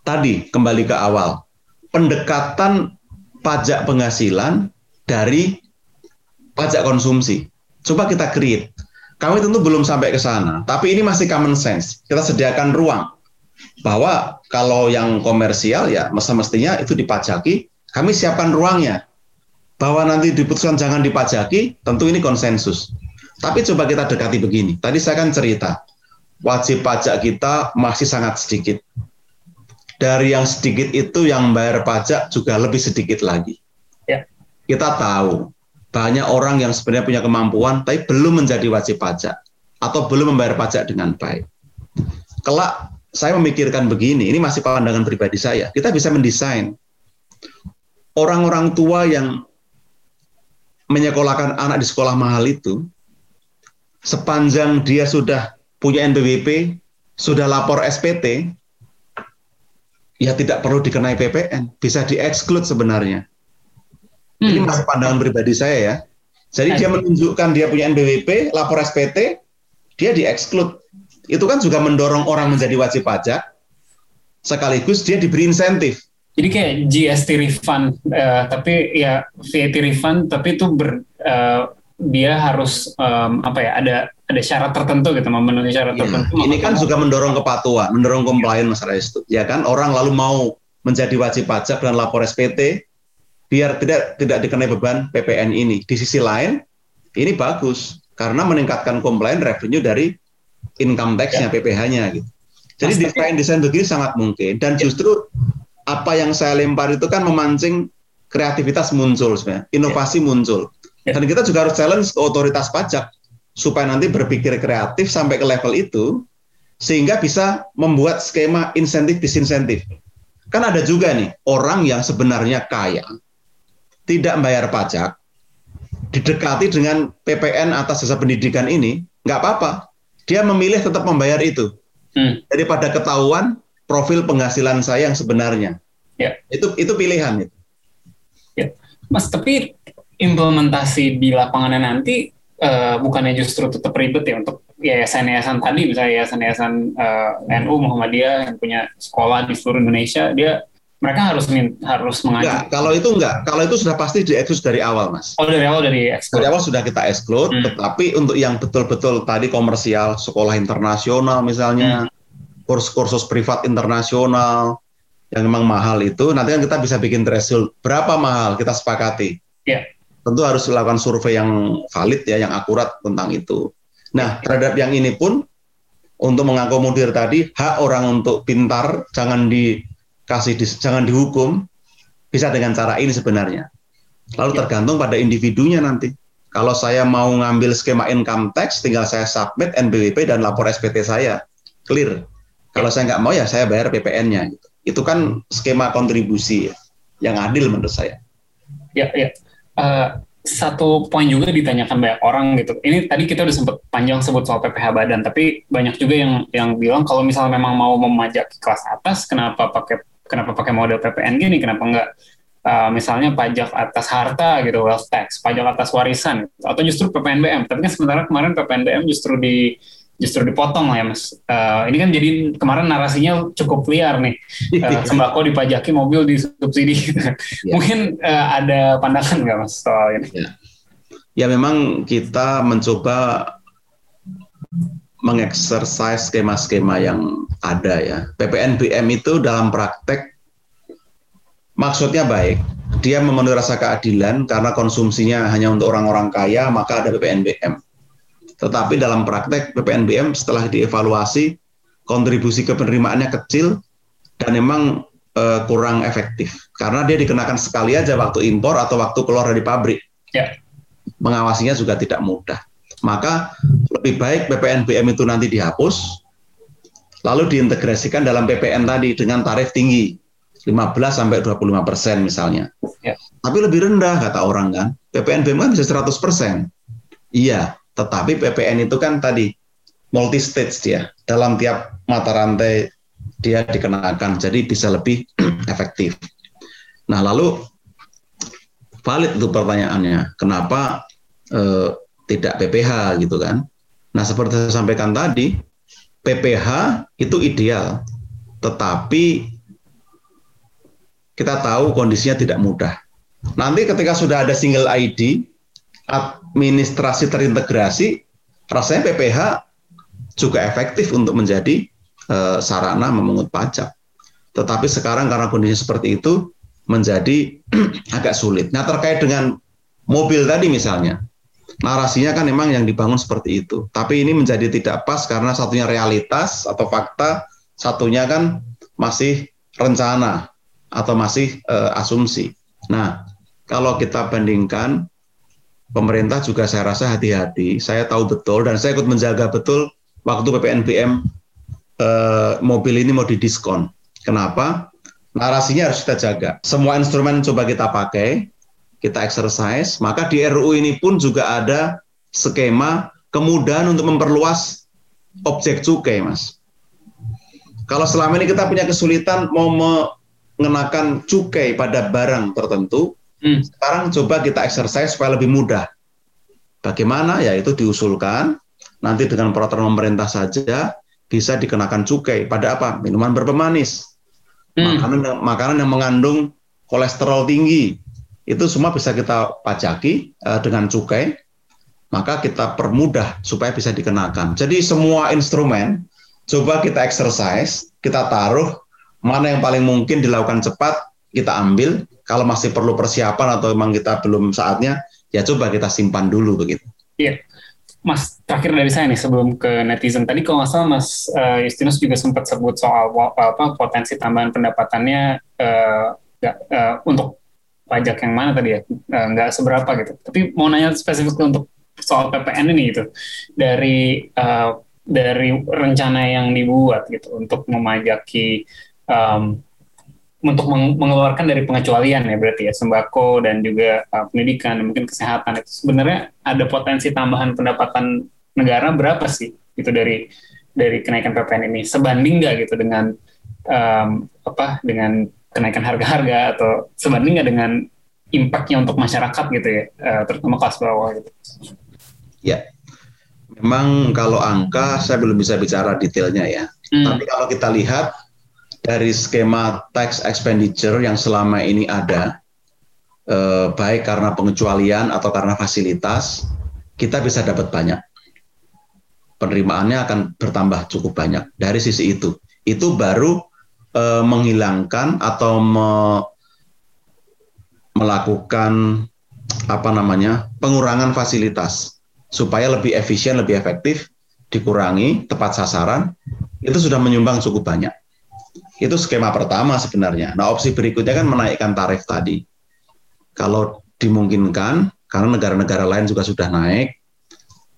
Tadi kembali ke awal, pendekatan pajak penghasilan dari pajak konsumsi. Coba kita create. Kami tentu belum sampai ke sana, tapi ini masih common sense. Kita sediakan ruang bahwa kalau yang komersial ya mestinya itu dipajaki, kami siapkan ruangnya bahwa nanti diputuskan jangan dipajaki, tentu ini konsensus. Tapi coba kita dekati begini. Tadi saya kan cerita, wajib pajak kita masih sangat sedikit. Dari yang sedikit itu yang bayar pajak juga lebih sedikit lagi. Ya. Kita tahu banyak orang yang sebenarnya punya kemampuan tapi belum menjadi wajib pajak atau belum membayar pajak dengan baik. Kelak saya memikirkan begini, ini masih pandangan pribadi saya. Kita bisa mendesain orang-orang tua yang menyekolahkan anak di sekolah mahal itu, sepanjang dia sudah punya NPWP, sudah lapor SPT, ya tidak perlu dikenai PPN, bisa dieksklud sebenarnya. Hmm. Ini masih pandangan pribadi saya ya. Jadi dia menunjukkan dia punya NPWP, lapor SPT, dia dieksklud. Itu kan juga mendorong orang menjadi wajib pajak, sekaligus dia diberi insentif jadi kayak GST refund, uh, tapi ya VAT refund, tapi itu ber, uh, dia harus um, apa ya ada ada syarat tertentu gitu memenuhi syarat ya, tertentu. Ini kan juga mendorong kepatuhan, mendorong komplain masalah itu. Ya kan orang lalu mau menjadi wajib pajak dan lapor SPT biar tidak tidak dikenai beban PPN ini. Di sisi lain ini bagus karena meningkatkan komplain revenue dari income tax-nya ya. PPh-nya gitu. Jadi desain desain begini sangat mungkin dan ya. justru apa yang saya lempar itu kan memancing kreativitas muncul sebenarnya, inovasi yeah. muncul. Yeah. Dan kita juga harus challenge ke otoritas pajak supaya nanti berpikir kreatif sampai ke level itu sehingga bisa membuat skema insentif disinsentif. Kan ada juga nih orang yang sebenarnya kaya, tidak membayar pajak, didekati dengan PPN atas jasa pendidikan ini, nggak apa-apa. Dia memilih tetap membayar itu. Hmm. Daripada ketahuan profil penghasilan saya yang sebenarnya. Ya. Itu itu pilihan itu. Ya. Mas, tapi implementasi di lapangannya nanti uh, bukannya justru tetap ribet ya untuk yayasan-yayasan tadi misalnya yayasan-yayasan uh, NU Muhammadiyah yang punya sekolah di seluruh Indonesia dia mereka harus harus mengajukan. Enggak, kalau itu enggak, kalau itu sudah pasti di dari awal, Mas. Oh, dari awal dari exclude. Dari awal sudah kita exclude, hmm. tetapi untuk yang betul-betul tadi komersial, sekolah internasional misalnya, hmm. Kursus-kursus privat internasional yang memang mahal itu, nanti kan kita bisa bikin threshold berapa mahal kita sepakati. Ya. Tentu harus melakukan survei yang valid ya, yang akurat tentang itu. Nah, terhadap yang ini pun untuk mengakomodir tadi hak orang untuk pintar jangan dikasih jangan dihukum bisa dengan cara ini sebenarnya. Lalu ya. tergantung pada individunya nanti. Kalau saya mau ngambil skema income tax, tinggal saya submit NPWP dan lapor SPT saya, clear. Kalau saya nggak mau ya saya bayar PPN-nya. Gitu. Itu kan skema kontribusi ya, yang adil menurut saya. Ya, ya. Uh, satu poin juga ditanyakan banyak orang gitu. Ini tadi kita udah sempat panjang sebut soal PPh badan, tapi banyak juga yang yang bilang kalau misalnya memang mau memajak kelas atas, kenapa pakai kenapa pakai model PPN gini? Kenapa enggak uh, misalnya pajak atas harta gitu, wealth tax, pajak atas warisan, atau justru PPNBM? Tapi kan sementara kemarin PPNBM justru di justru dipotong lah ya mas. Uh, ini kan jadi kemarin narasinya cukup liar nih. Uh, sembako dipajaki, mobil disubsidi. ya. Mungkin uh, ada pandangan nggak mas soal ini? Ya. ya memang kita mencoba mengeksersis skema-skema yang ada ya. PPNBM itu dalam praktek maksudnya baik. Dia memenuhi rasa keadilan karena konsumsinya hanya untuk orang-orang kaya, maka ada PPNBM tetapi dalam praktek PPNBM setelah dievaluasi kontribusi kepenerimaannya kecil dan memang uh, kurang efektif karena dia dikenakan sekali aja waktu impor atau waktu keluar dari pabrik. Ya. Mengawasinya juga tidak mudah. Maka lebih baik PPNBM itu nanti dihapus lalu diintegrasikan dalam PPN tadi dengan tarif tinggi 15 sampai 25 persen misalnya. Ya. Tapi lebih rendah kata orang kan. PPNBM kan bisa 100 persen. Iya, tetapi PPN itu kan tadi multi stage dia. Dalam tiap mata rantai dia dikenakan, jadi bisa lebih efektif. Nah, lalu valid itu pertanyaannya, kenapa eh, tidak PPH gitu kan? Nah, seperti saya sampaikan tadi, PPH itu ideal, tetapi kita tahu kondisinya tidak mudah. Nanti ketika sudah ada single ID, administrasi terintegrasi, rasanya PPH juga efektif untuk menjadi uh, sarana memungut pajak. Tetapi sekarang karena kondisi seperti itu menjadi agak sulit. Nah terkait dengan mobil tadi misalnya, narasinya kan memang yang dibangun seperti itu. Tapi ini menjadi tidak pas karena satunya realitas atau fakta, satunya kan masih rencana atau masih uh, asumsi. Nah, kalau kita bandingkan pemerintah juga saya rasa hati-hati. Saya tahu betul dan saya ikut menjaga betul waktu PPNBM eh, mobil ini mau didiskon. Kenapa? Narasinya harus kita jaga. Semua instrumen coba kita pakai, kita exercise. Maka di RUU ini pun juga ada skema kemudahan untuk memperluas objek cukai, mas. Kalau selama ini kita punya kesulitan mau mengenakan cukai pada barang tertentu, Hmm. Sekarang coba kita exercise supaya lebih mudah. Bagaimana? Ya itu diusulkan nanti dengan peraturan pemerintah saja bisa dikenakan cukai pada apa? Minuman berpemanis, hmm. makanan makanan yang mengandung kolesterol tinggi itu semua bisa kita pajaki uh, dengan cukai. Maka kita permudah supaya bisa dikenakan. Jadi semua instrumen coba kita exercise, kita taruh mana yang paling mungkin dilakukan cepat kita ambil kalau masih perlu persiapan atau memang kita belum saatnya, ya coba kita simpan dulu begitu. Iya. Mas, terakhir dari saya nih sebelum ke netizen tadi kalau nggak salah Mas uh, Justinus juga sempat sebut soal apa potensi tambahan pendapatannya uh, gak, uh, untuk pajak yang mana tadi ya uh, nggak seberapa gitu. Tapi mau nanya spesifik untuk soal PPN ini gitu dari uh, dari rencana yang dibuat gitu untuk memajaki um, untuk mengeluarkan dari pengecualian ya berarti ya sembako dan juga uh, pendidikan dan mungkin kesehatan. Itu sebenarnya ada potensi tambahan pendapatan negara berapa sih itu dari dari kenaikan PPN ini? Sebanding nggak gitu dengan um, apa dengan kenaikan harga-harga atau sebanding nggak dengan impactnya untuk masyarakat gitu ya uh, terutama kelas bawah gitu? Ya memang kalau angka saya belum bisa bicara detailnya ya. Hmm. tapi kalau kita lihat dari skema tax expenditure yang selama ini ada, eh, baik karena pengecualian atau karena fasilitas, kita bisa dapat banyak. Penerimaannya akan bertambah cukup banyak dari sisi itu. Itu baru eh, menghilangkan atau me, melakukan apa namanya pengurangan fasilitas supaya lebih efisien, lebih efektif, dikurangi, tepat sasaran, itu sudah menyumbang cukup banyak. Itu skema pertama sebenarnya. Nah opsi berikutnya kan menaikkan tarif tadi. Kalau dimungkinkan, karena negara-negara lain juga sudah naik,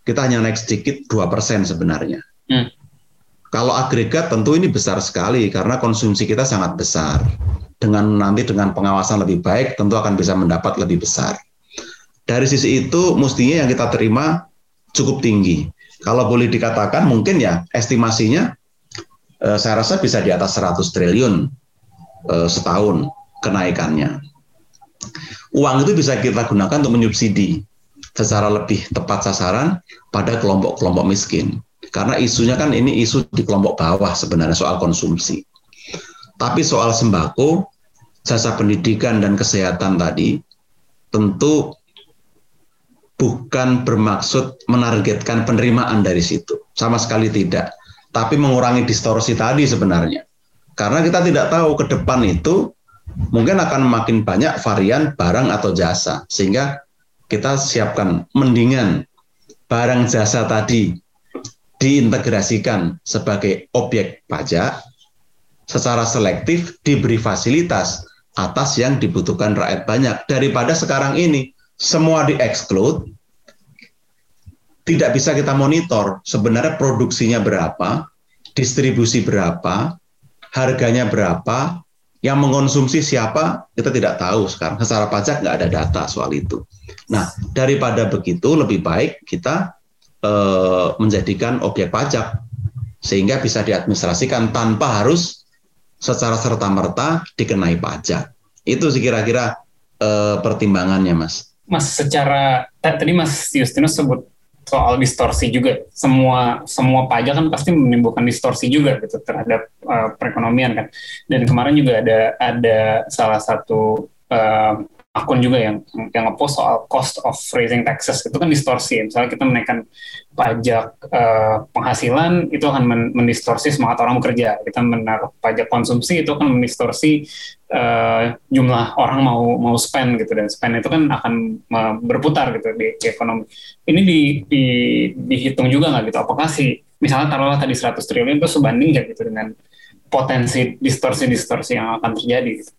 kita hanya naik sedikit 2% sebenarnya. Hmm. Kalau agregat tentu ini besar sekali karena konsumsi kita sangat besar. Dengan nanti dengan pengawasan lebih baik tentu akan bisa mendapat lebih besar. Dari sisi itu mestinya yang kita terima cukup tinggi. Kalau boleh dikatakan mungkin ya estimasinya eh, saya rasa bisa di atas 100 triliun eh, setahun kenaikannya. Uang itu bisa kita gunakan untuk menyubsidi secara lebih tepat sasaran pada kelompok-kelompok miskin. Karena isunya kan ini isu di kelompok bawah sebenarnya soal konsumsi. Tapi soal sembako, jasa pendidikan dan kesehatan tadi tentu bukan bermaksud menargetkan penerimaan dari situ. Sama sekali tidak. Tapi mengurangi distorsi tadi sebenarnya. Karena kita tidak tahu ke depan itu mungkin akan makin banyak varian barang atau jasa. Sehingga kita siapkan mendingan barang jasa tadi diintegrasikan sebagai objek pajak secara selektif diberi fasilitas atas yang dibutuhkan rakyat banyak daripada sekarang ini semua di-exclude, tidak bisa kita monitor sebenarnya produksinya berapa, distribusi berapa, harganya berapa, yang mengonsumsi siapa kita tidak tahu sekarang. Secara pajak nggak ada data soal itu. Nah, daripada begitu lebih baik kita eh, menjadikan objek pajak sehingga bisa diadministrasikan tanpa harus secara serta merta dikenai pajak. Itu kira-kira eh, pertimbangannya, Mas. Mas secara tadi Mas Justinus sebut soal distorsi juga. Semua semua pajak kan pasti menimbulkan distorsi juga gitu terhadap uh, perekonomian kan. Dan kemarin juga ada ada salah satu uh, akun juga yang yang ngepost soal cost of raising taxes. Itu kan distorsi. Misalnya kita menaikkan pajak uh, penghasilan itu akan men mendistorsi semangat orang bekerja. Kita menaruh pajak konsumsi itu akan mendistorsi uh, jumlah orang mau mau spend gitu dan spend itu kan akan berputar gitu di, di ekonomi ini di, di dihitung juga nggak gitu apakah sih misalnya taruhlah tadi 100 triliun itu sebanding nggak gitu dengan potensi distorsi-distorsi yang akan terjadi gitu.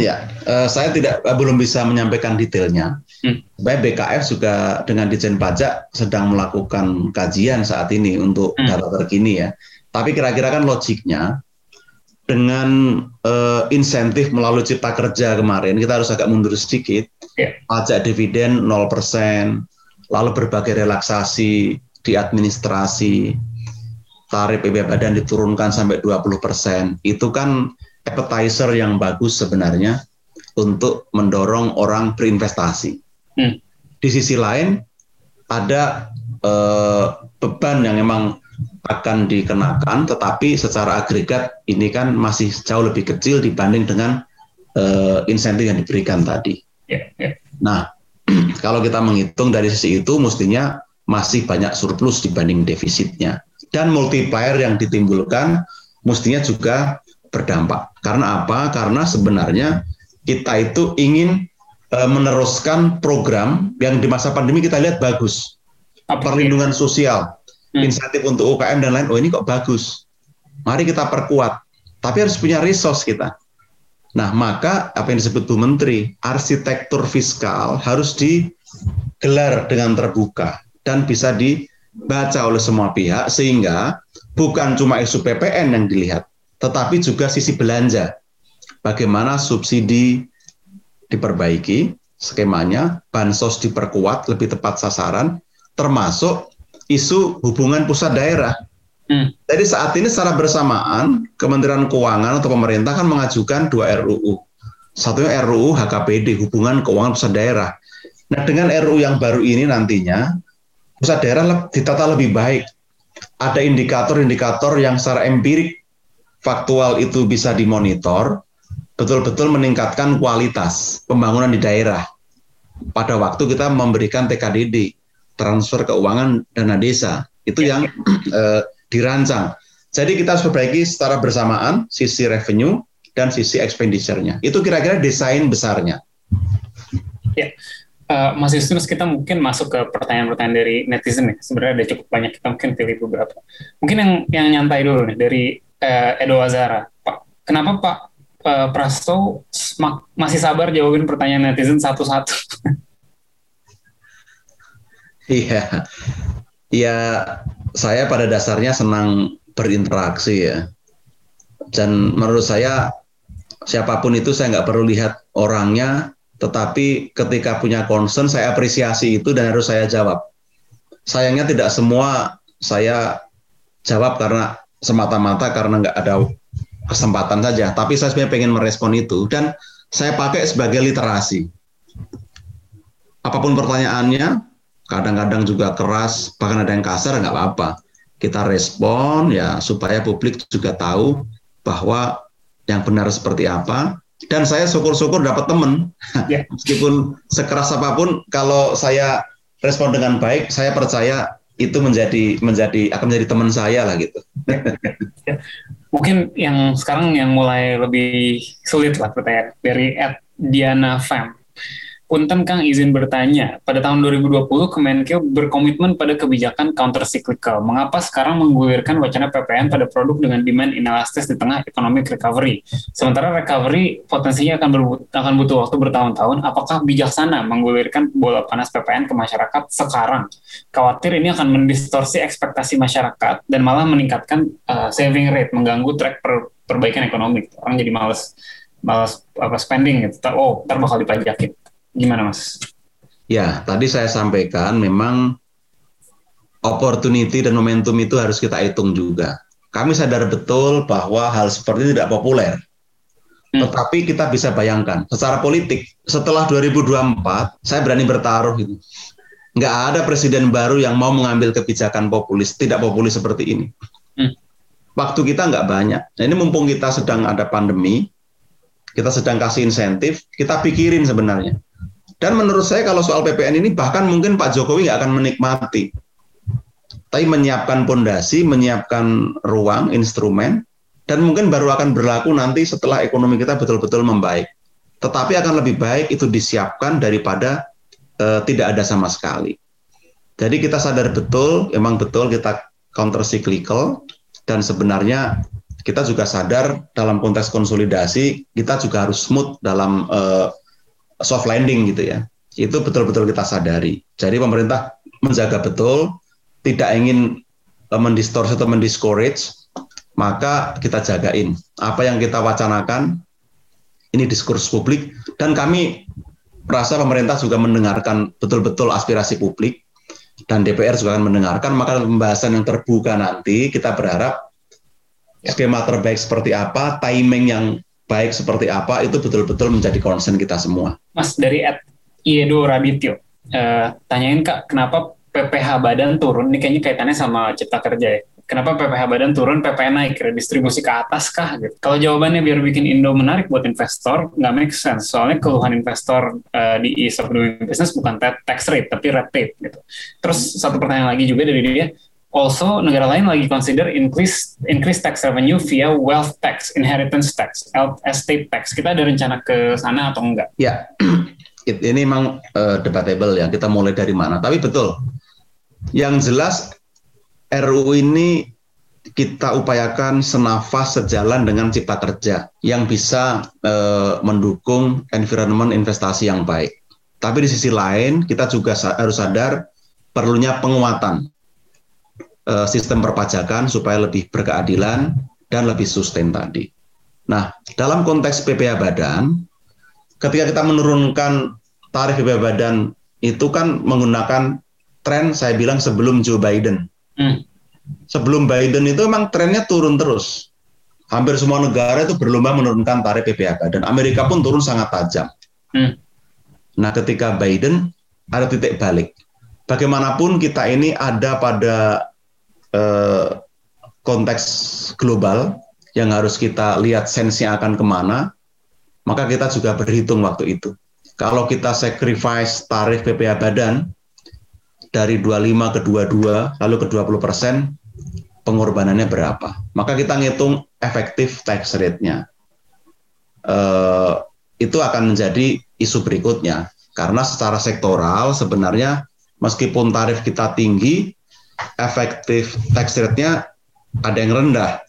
Ya, uh, saya tidak uh, belum bisa menyampaikan detailnya. Hmm. BKF juga dengan Dijen Pajak sedang melakukan kajian saat ini untuk hmm. data terkini ya. Tapi kira-kira kan logiknya dengan uh, insentif melalui Cipta Kerja kemarin kita harus agak mundur sedikit. Yeah. Pajak dividen 0%, lalu berbagai relaksasi di administrasi, tarif PB badan diturunkan sampai 20%. Itu kan appetizer yang bagus sebenarnya untuk mendorong orang berinvestasi. Hmm. Di sisi lain ada eh, beban yang memang akan dikenakan, tetapi secara agregat ini kan masih jauh lebih kecil dibanding dengan eh, insentif yang diberikan tadi. Yeah, yeah. Nah, kalau kita menghitung dari sisi itu, mestinya masih banyak surplus dibanding defisitnya. Dan multiplier yang ditimbulkan mestinya juga berdampak. Karena apa? Karena sebenarnya kita itu ingin e, meneruskan program yang di masa pandemi kita lihat bagus. Perlindungan sosial. Insentif untuk UKM dan lain. Oh ini kok bagus. Mari kita perkuat. Tapi harus punya resource kita. Nah, maka apa yang disebut Bu Menteri, arsitektur fiskal harus digelar dengan terbuka dan bisa dibaca oleh semua pihak sehingga bukan cuma isu PPN yang dilihat, tetapi juga sisi belanja. Bagaimana subsidi diperbaiki skemanya, bansos diperkuat lebih tepat sasaran, termasuk isu hubungan pusat daerah. Hmm. Jadi saat ini secara bersamaan Kementerian Keuangan atau pemerintah kan mengajukan dua RUU. Satunya RUU HKPD, hubungan keuangan pusat daerah. Nah dengan RUU yang baru ini nantinya pusat daerah ditata lebih baik. Ada indikator-indikator yang secara empirik faktual itu bisa dimonitor, betul-betul meningkatkan kualitas pembangunan di daerah. Pada waktu kita memberikan TKDD, transfer keuangan dana desa, itu yang eh, dirancang. Jadi kita harus perbaiki secara bersamaan sisi revenue dan sisi expenditure-nya. Itu kira-kira desain besarnya. Ya, uh, Mas Justinus kita mungkin masuk ke pertanyaan-pertanyaan dari netizen nih. Sebenarnya ada cukup banyak kita mungkin pilih beberapa. Mungkin yang yang nyantai dulu nih dari uh, Edo Azara. Pak, kenapa Pak uh, Prasto masih sabar jawabin pertanyaan netizen satu-satu? Iya, ya saya pada dasarnya senang berinteraksi ya. Dan menurut saya siapa pun itu saya nggak perlu lihat orangnya, tetapi ketika punya concern saya apresiasi itu dan harus saya jawab. Sayangnya tidak semua saya jawab karena semata-mata karena nggak ada kesempatan saja, tapi saya sebenarnya pengen merespon itu dan saya pakai sebagai literasi. Apa pun pertanyaannya, kadang-kadang juga keras, bahkan ada yang kasar nggak apa-apa. Kita respon ya supaya publik juga tahu bahwa yang benar seperti apa dan saya syukur-syukur dapat teman yeah. meskipun sekeras apa pun kalau saya respon dengan baik saya percaya itu menjadi menjadi akan menjadi teman saya lah gitu ya. mungkin yang sekarang yang mulai lebih sulit lah pertanyaan dari Ed Diana Fam Punten Kang izin bertanya, pada tahun 2020 Kemenkeu berkomitmen pada kebijakan counter cyclical. Mengapa sekarang menggulirkan wacana PPN pada produk dengan demand inelastis di tengah economic recovery? Sementara recovery potensinya akan, akan butuh waktu bertahun-tahun. Apakah bijaksana menggulirkan bola panas PPN ke masyarakat sekarang? Khawatir ini akan mendistorsi ekspektasi masyarakat dan malah meningkatkan uh, saving rate, mengganggu track per, perbaikan ekonomi. Orang jadi males males apa spending gitu. Oh, ntar bakal dipajakin Gimana Mas? Ya, tadi saya sampaikan memang opportunity dan momentum itu harus kita hitung juga. Kami sadar betul bahwa hal seperti ini tidak populer. Hmm. Tetapi kita bisa bayangkan, secara politik, setelah 2024, saya berani bertaruh gitu. Nggak ada presiden baru yang mau mengambil kebijakan populis, tidak populis seperti ini. Hmm. Waktu kita nggak banyak. Nah, ini mumpung kita sedang ada pandemi, kita sedang kasih insentif, kita pikirin sebenarnya dan menurut saya kalau soal PPN ini bahkan mungkin Pak Jokowi nggak akan menikmati. Tapi menyiapkan pondasi, menyiapkan ruang, instrumen, dan mungkin baru akan berlaku nanti setelah ekonomi kita betul-betul membaik. Tetapi akan lebih baik itu disiapkan daripada uh, tidak ada sama sekali. Jadi kita sadar betul, emang betul kita counter cyclical dan sebenarnya kita juga sadar dalam konteks konsolidasi kita juga harus smooth dalam uh, soft landing gitu ya. Itu betul-betul kita sadari. Jadi pemerintah menjaga betul, tidak ingin uh, mendistorsi atau mendiscourage, maka kita jagain. Apa yang kita wacanakan, ini diskursus publik, dan kami merasa pemerintah juga mendengarkan betul-betul aspirasi publik, dan DPR juga akan mendengarkan, maka pembahasan yang terbuka nanti kita berharap skema terbaik seperti apa, timing yang baik seperti apa itu betul-betul menjadi concern kita semua. Mas dari Ed Iedo Radityo, uh, tanyain kak kenapa PPH badan turun? Ini kayaknya kaitannya sama cipta kerja ya. Kenapa PPH badan turun, PPN naik, redistribusi ke atas kah? Gitu. Kalau jawabannya biar bikin Indo menarik buat investor, nggak make sense. Soalnya keluhan investor uh, di ease of business bukan tax rate, tapi tape. Gitu. Terus satu pertanyaan lagi juga dari dia, also negara lain lagi consider increase increase tax revenue via wealth tax, inheritance tax, estate tax. Kita ada rencana ke sana atau enggak? Ya, ini memang uh, debatable ya. Kita mulai dari mana? Tapi betul. Yang jelas RUU ini kita upayakan senafas sejalan dengan cipta kerja yang bisa uh, mendukung environment investasi yang baik. Tapi di sisi lain kita juga harus sadar perlunya penguatan uh, sistem perpajakan supaya lebih berkeadilan dan lebih sustain tadi. Nah, dalam konteks PPh badan, ketika kita menurunkan tarif PPh badan itu kan menggunakan tren saya bilang sebelum Joe Biden. Hmm. Sebelum Biden itu memang trennya turun terus. Hampir semua negara itu berlomba menurunkan tarif PPh badan. Amerika pun turun sangat tajam. Hmm. Nah, ketika Biden ada titik balik. Bagaimanapun kita ini ada pada Eh, konteks global yang harus kita lihat sensinya akan ke mana, maka kita juga berhitung waktu itu. Kalau kita sacrifice tarif PPh badan dari 25 ke 22, lalu ke 20 persen, pengorbanannya berapa? Maka kita ngitung efektif tax rate-nya. Uh, itu akan menjadi isu berikutnya. Karena secara sektoral sebenarnya meskipun tarif kita tinggi, efektif tax rate-nya ada yang rendah.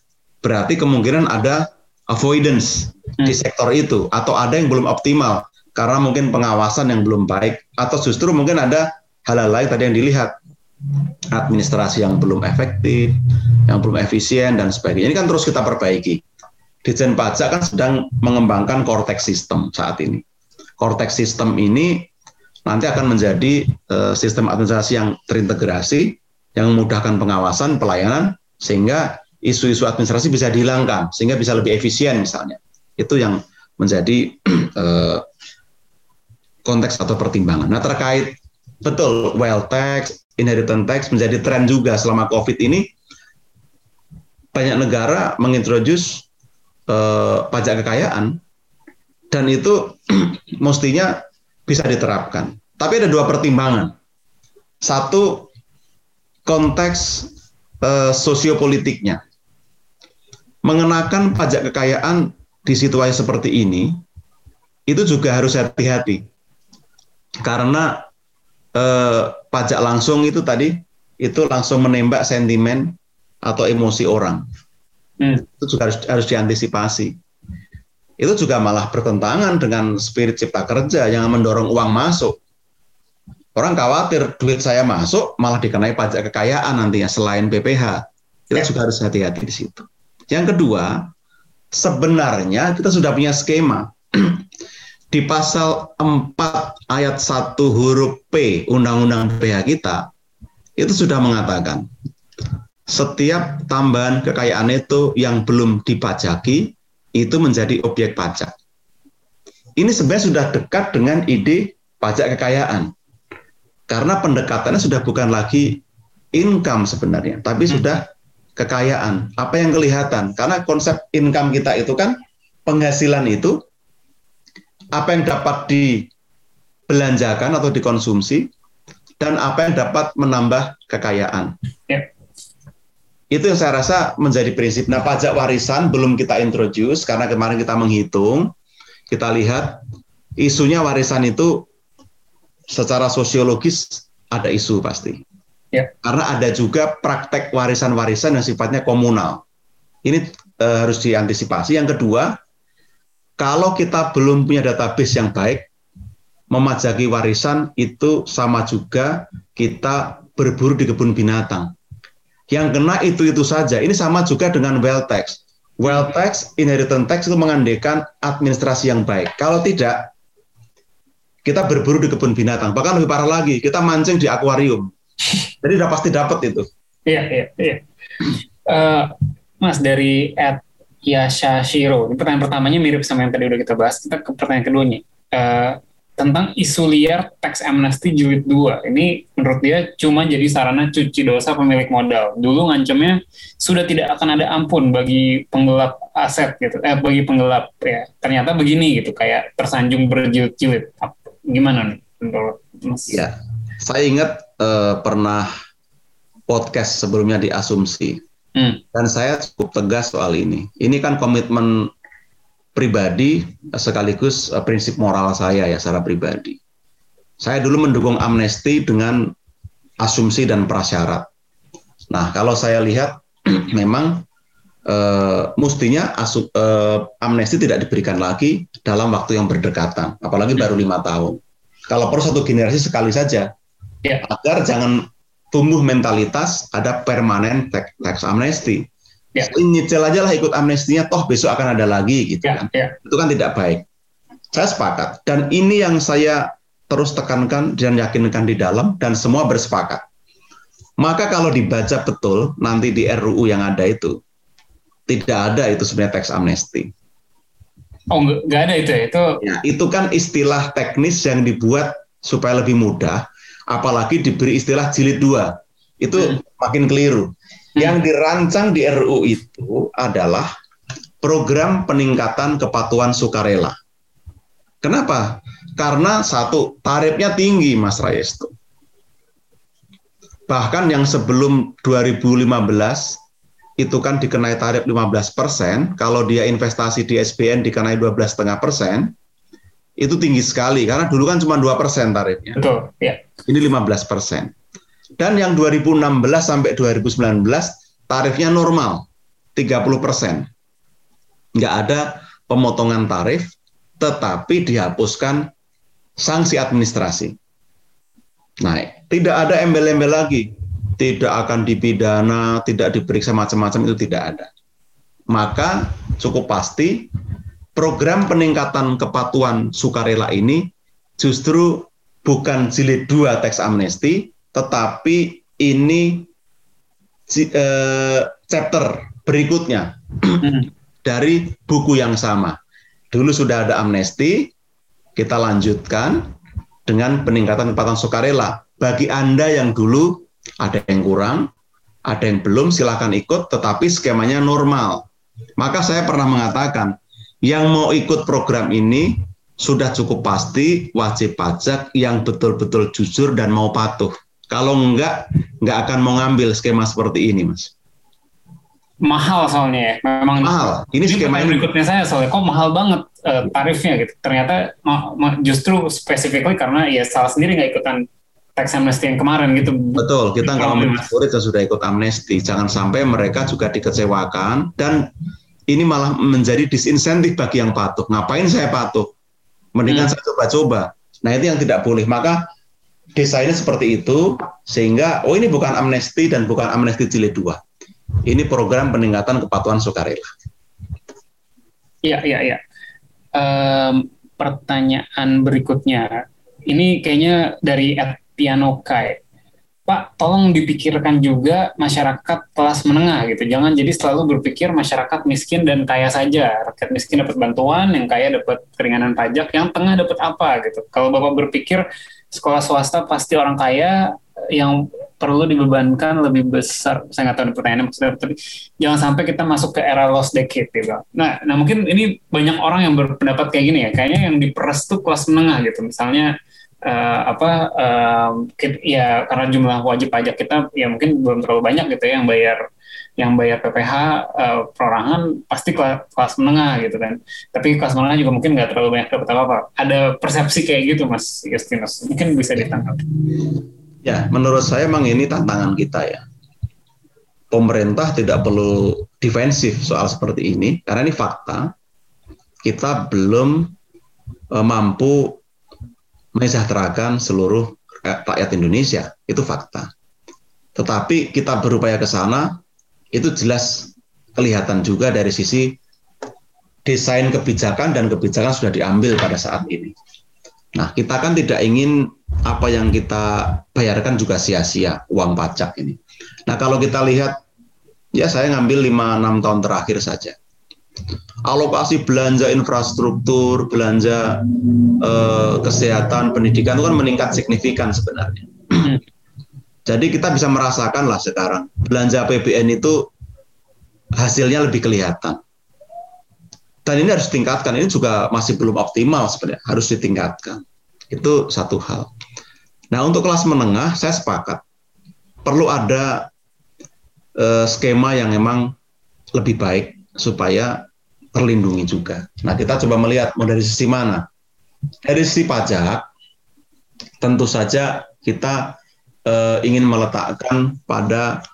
Berarti kemungkinan ada avoidance di hmm. sektor itu atau ada yang belum optimal karena mungkin pengawasan yang belum baik atau justru mungkin ada hal-hal lain tadi yang dilihat administrasi yang belum efektif, yang belum efisien dan sebagainya. Ini kan terus kita perbaiki. Dijen pajak kan sedang mengembangkan Cortex System saat ini. Cortex System ini nanti akan menjadi uh, sistem administrasi yang terintegrasi, yang memudahkan pengawasan, pelayanan, sehingga isu-isu administrasi bisa dihilangkan, sehingga bisa lebih efisien misalnya. Itu yang menjadi uh, konteks atau pertimbangan. Nah terkait betul wealth tax, inheritance tax menjadi tren juga selama COVID ini. Banyak negara mengintroduce uh, pajak kekayaan dan itu mestinya bisa diterapkan. Tapi ada dua pertimbangan. Satu konteks uh, sosiopolitiknya. Mengenakan pajak kekayaan di situasi seperti ini itu juga harus hati-hati karena eh, pajak langsung itu tadi itu langsung menembak sentimen atau emosi orang. Hmm. Itu juga harus, harus diantisipasi. Itu juga malah bertentangan dengan spirit cipta kerja yang mendorong uang masuk. Orang khawatir duit saya masuk malah dikenai pajak kekayaan nantinya selain BPH. Kita ya. juga harus hati-hati di situ. Yang kedua, sebenarnya kita sudah punya skema di pasal 4 ayat 1 huruf P Undang-Undang PH kita itu sudah mengatakan setiap tambahan kekayaan itu yang belum dipajaki itu menjadi objek pajak. Ini sebenarnya sudah dekat dengan ide pajak kekayaan. Karena pendekatannya sudah bukan lagi income sebenarnya, tapi hmm. sudah kekayaan. Apa yang kelihatan? Karena konsep income kita itu kan penghasilan itu apa yang dapat dibelanjakan atau dikonsumsi dan apa yang dapat menambah kekayaan. Ya. Itu yang saya rasa menjadi prinsip. Nah, pajak warisan belum kita introduce karena kemarin kita menghitung, kita lihat isunya warisan itu secara sosiologis ada isu pasti. Ya. Karena ada juga praktek warisan-warisan yang sifatnya komunal. Ini e, harus diantisipasi. Yang kedua, kalau kita belum punya database yang baik, memajaki warisan itu sama juga kita berburu di kebun binatang. Yang kena itu-itu saja. Ini sama juga dengan wealth tax. Wealth tax, inheritance tax itu mengandekan administrasi yang baik. Kalau tidak, kita berburu di kebun binatang. Bahkan lebih parah lagi, kita mancing di akuarium. Jadi udah pasti dapat itu. Iya, iya, iya. Uh, Mas dari at Yasha Shiro. Ini pertanyaan pertamanya mirip sama yang tadi udah kita bahas. Kita ke pertanyaan keduanya. Uh, tentang isu liar tax amnesty jilid 2. Ini menurut dia cuma jadi sarana cuci dosa pemilik modal. Dulu ngancamnya sudah tidak akan ada ampun bagi penggelap aset gitu. Eh bagi penggelap ya. Ternyata begini gitu kayak tersanjung berjilid-jilid. Gimana nih menurut Mas? Ya. Saya ingat uh, pernah podcast sebelumnya di Asumsi Hmm. Dan saya cukup tegas soal ini. Ini kan komitmen pribadi sekaligus uh, prinsip moral saya ya secara pribadi. Saya dulu mendukung amnesti dengan asumsi dan prasyarat. Nah, kalau saya lihat memang uh, mestinya asu, uh, amnesti tidak diberikan lagi dalam waktu yang berdekatan, apalagi baru lima tahun. Kalau perlu satu generasi sekali saja, ya. agar jangan tumbuh mentalitas ada permanen tax, amnesty. Ya. Nyicil aja lah ikut amnestinya, toh besok akan ada lagi gitu ya, kan. Ya. Itu kan tidak baik. Saya sepakat. Dan ini yang saya terus tekankan dan yakinkan di dalam dan semua bersepakat. Maka kalau dibaca betul nanti di RUU yang ada itu tidak ada itu sebenarnya tax amnesty. Oh, nggak ada itu ya? Itu ya, itu kan istilah teknis yang dibuat supaya lebih mudah apalagi diberi istilah jilid dua itu hmm. makin keliru. Hmm. Yang dirancang di RU itu adalah program peningkatan kepatuhan sukarela. Kenapa? Karena satu, tarifnya tinggi Mas Rayesto. Bahkan yang sebelum 2015 itu kan dikenai tarif 15 persen, kalau dia investasi di SBN dikenai 12,5 persen, itu tinggi sekali karena dulu kan cuma 2 persen tarifnya. Betul, ya. Ini 15 persen. Dan yang 2016 sampai 2019 tarifnya normal, 30 persen. Nggak ada pemotongan tarif, tetapi dihapuskan sanksi administrasi. Nah, tidak ada embel-embel lagi. Tidak akan dipidana, tidak diperiksa macam-macam itu tidak ada. Maka cukup pasti program peningkatan kepatuhan sukarela ini justru bukan jilid dua teks amnesti, tetapi ini uh, chapter berikutnya hmm. dari buku yang sama. Dulu sudah ada amnesti, kita lanjutkan dengan peningkatan kepatuhan sukarela. Bagi Anda yang dulu ada yang kurang, ada yang belum, silahkan ikut, tetapi skemanya normal. Maka saya pernah mengatakan, yang mau ikut program ini sudah cukup pasti wajib pajak yang betul-betul jujur dan mau patuh. Kalau enggak, enggak akan mau ngambil skema seperti ini, Mas. Mahal soalnya ya, memang mahal. Ini, ini skema yang berikutnya saya soalnya kok mahal banget uh, tarifnya gitu. Ternyata justru spesifikly karena ya salah sendiri nggak ikutan tax amnesty yang kemarin gitu. Betul, kita nggak mau mencuri dan sudah ikut amnesti. Jangan sampai mereka juga dikecewakan dan ini malah menjadi disinsentif bagi yang patuh. Ngapain saya patuh? Mendingan hmm. saya coba-coba. Nah itu yang tidak boleh. Maka desainnya seperti itu sehingga oh ini bukan amnesti dan bukan amnesti jilid dua. Ini program peningkatan kepatuhan sukarela. Iya iya iya. Um, pertanyaan berikutnya ini kayaknya dari Kai. Pak, tolong dipikirkan juga masyarakat kelas menengah gitu. Jangan jadi selalu berpikir masyarakat miskin dan kaya saja. Rakyat miskin dapat bantuan, yang kaya dapat keringanan pajak, yang tengah dapat apa gitu. Kalau Bapak berpikir sekolah swasta pasti orang kaya yang perlu dibebankan lebih besar. Saya nggak tahu pertanyaannya maksudnya, tapi jangan sampai kita masuk ke era lost decade gitu. Nah, nah mungkin ini banyak orang yang berpendapat kayak gini ya. Kayaknya yang diperes tuh kelas menengah gitu. Misalnya uh, apa uh, ya karena jumlah wajib pajak kita ya mungkin belum terlalu banyak gitu ya yang bayar yang bayar PPh uh, eh, perorangan pasti kelas, kelas menengah gitu kan. Tapi kelas menengah juga mungkin nggak terlalu banyak dapat apa-apa. Ada persepsi kayak gitu Mas Justinus. Mungkin bisa ditangkap. Ya, menurut saya memang ini tantangan kita ya. Pemerintah tidak perlu defensif soal seperti ini karena ini fakta. Kita belum uh, mampu mensejahterakan seluruh rakyat Indonesia. Itu fakta. Tetapi kita berupaya ke sana, itu jelas kelihatan juga dari sisi desain kebijakan dan kebijakan sudah diambil pada saat ini. Nah, kita kan tidak ingin apa yang kita bayarkan juga sia-sia uang pajak ini. Nah, kalau kita lihat, ya saya ngambil 5-6 tahun terakhir saja alokasi belanja infrastruktur, belanja eh, kesehatan, pendidikan itu kan meningkat signifikan sebenarnya. Jadi kita bisa merasakan lah sekarang belanja APBN itu hasilnya lebih kelihatan. Dan ini harus ditingkatkan. Ini juga masih belum optimal sebenarnya, harus ditingkatkan. Itu satu hal. Nah untuk kelas menengah saya sepakat perlu ada eh, skema yang memang lebih baik supaya terlindungi juga. Nah, kita coba melihat mau dari sisi mana. Dari sisi pajak, tentu saja kita eh, ingin meletakkan pada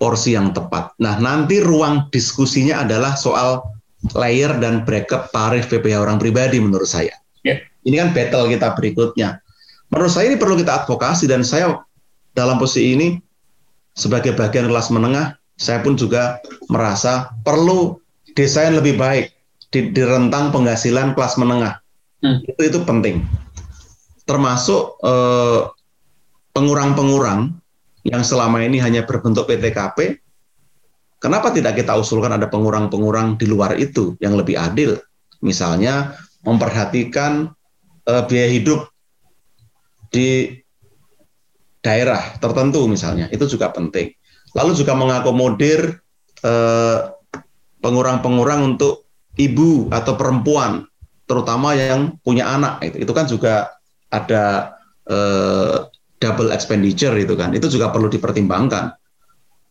porsi yang tepat. Nah, nanti ruang diskusinya adalah soal layer dan bracket tarif PPh orang pribadi menurut saya. Yeah. Ini kan battle kita berikutnya. Menurut saya ini perlu kita advokasi dan saya dalam posisi ini sebagai bagian kelas menengah, saya pun juga merasa perlu desain lebih baik di, di rentang penghasilan kelas menengah. Hmm. Itu itu penting. Termasuk eh, pengurang-pengurang yang selama ini hanya berbentuk PTKP. Kenapa tidak kita usulkan ada pengurang-pengurang di luar itu yang lebih adil? Misalnya memperhatikan eh, biaya hidup di daerah tertentu misalnya itu juga penting. Lalu juga mengakomodir eh, pengurang-pengurang untuk ibu atau perempuan, terutama yang punya anak. Itu, itu kan juga ada eh, double expenditure itu kan. Itu juga perlu dipertimbangkan.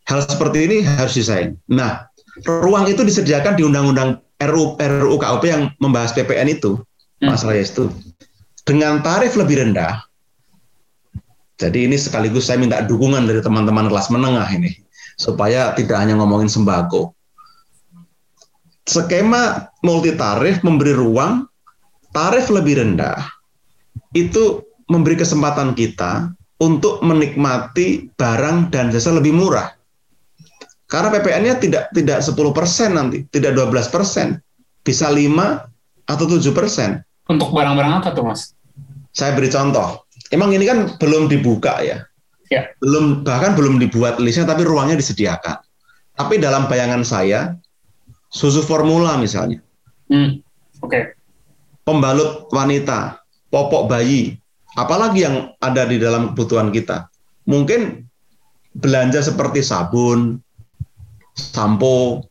Hal seperti ini harus disaing. Nah, ruang itu disediakan di Undang-Undang RU, RUU KUP yang membahas PPN itu, hmm. Mas Reyes itu. Dengan tarif lebih rendah, jadi ini sekaligus saya minta dukungan dari teman-teman kelas menengah ini supaya tidak hanya ngomongin sembako. Skema multi tarif memberi ruang tarif lebih rendah itu memberi kesempatan kita untuk menikmati barang dan jasa lebih murah. Karena PPN-nya tidak tidak 10% nanti, tidak 12%, bisa 5 atau 7%. Untuk barang-barang apa tuh, Mas? Saya beri contoh emang ini kan belum dibuka ya. Ya. Belum bahkan belum dibuat listnya tapi ruangnya disediakan. Tapi dalam bayangan saya susu formula misalnya. Hmm. Oke. Okay. Pembalut wanita, popok bayi, apalagi yang ada di dalam kebutuhan kita. Mungkin belanja seperti sabun, sampo,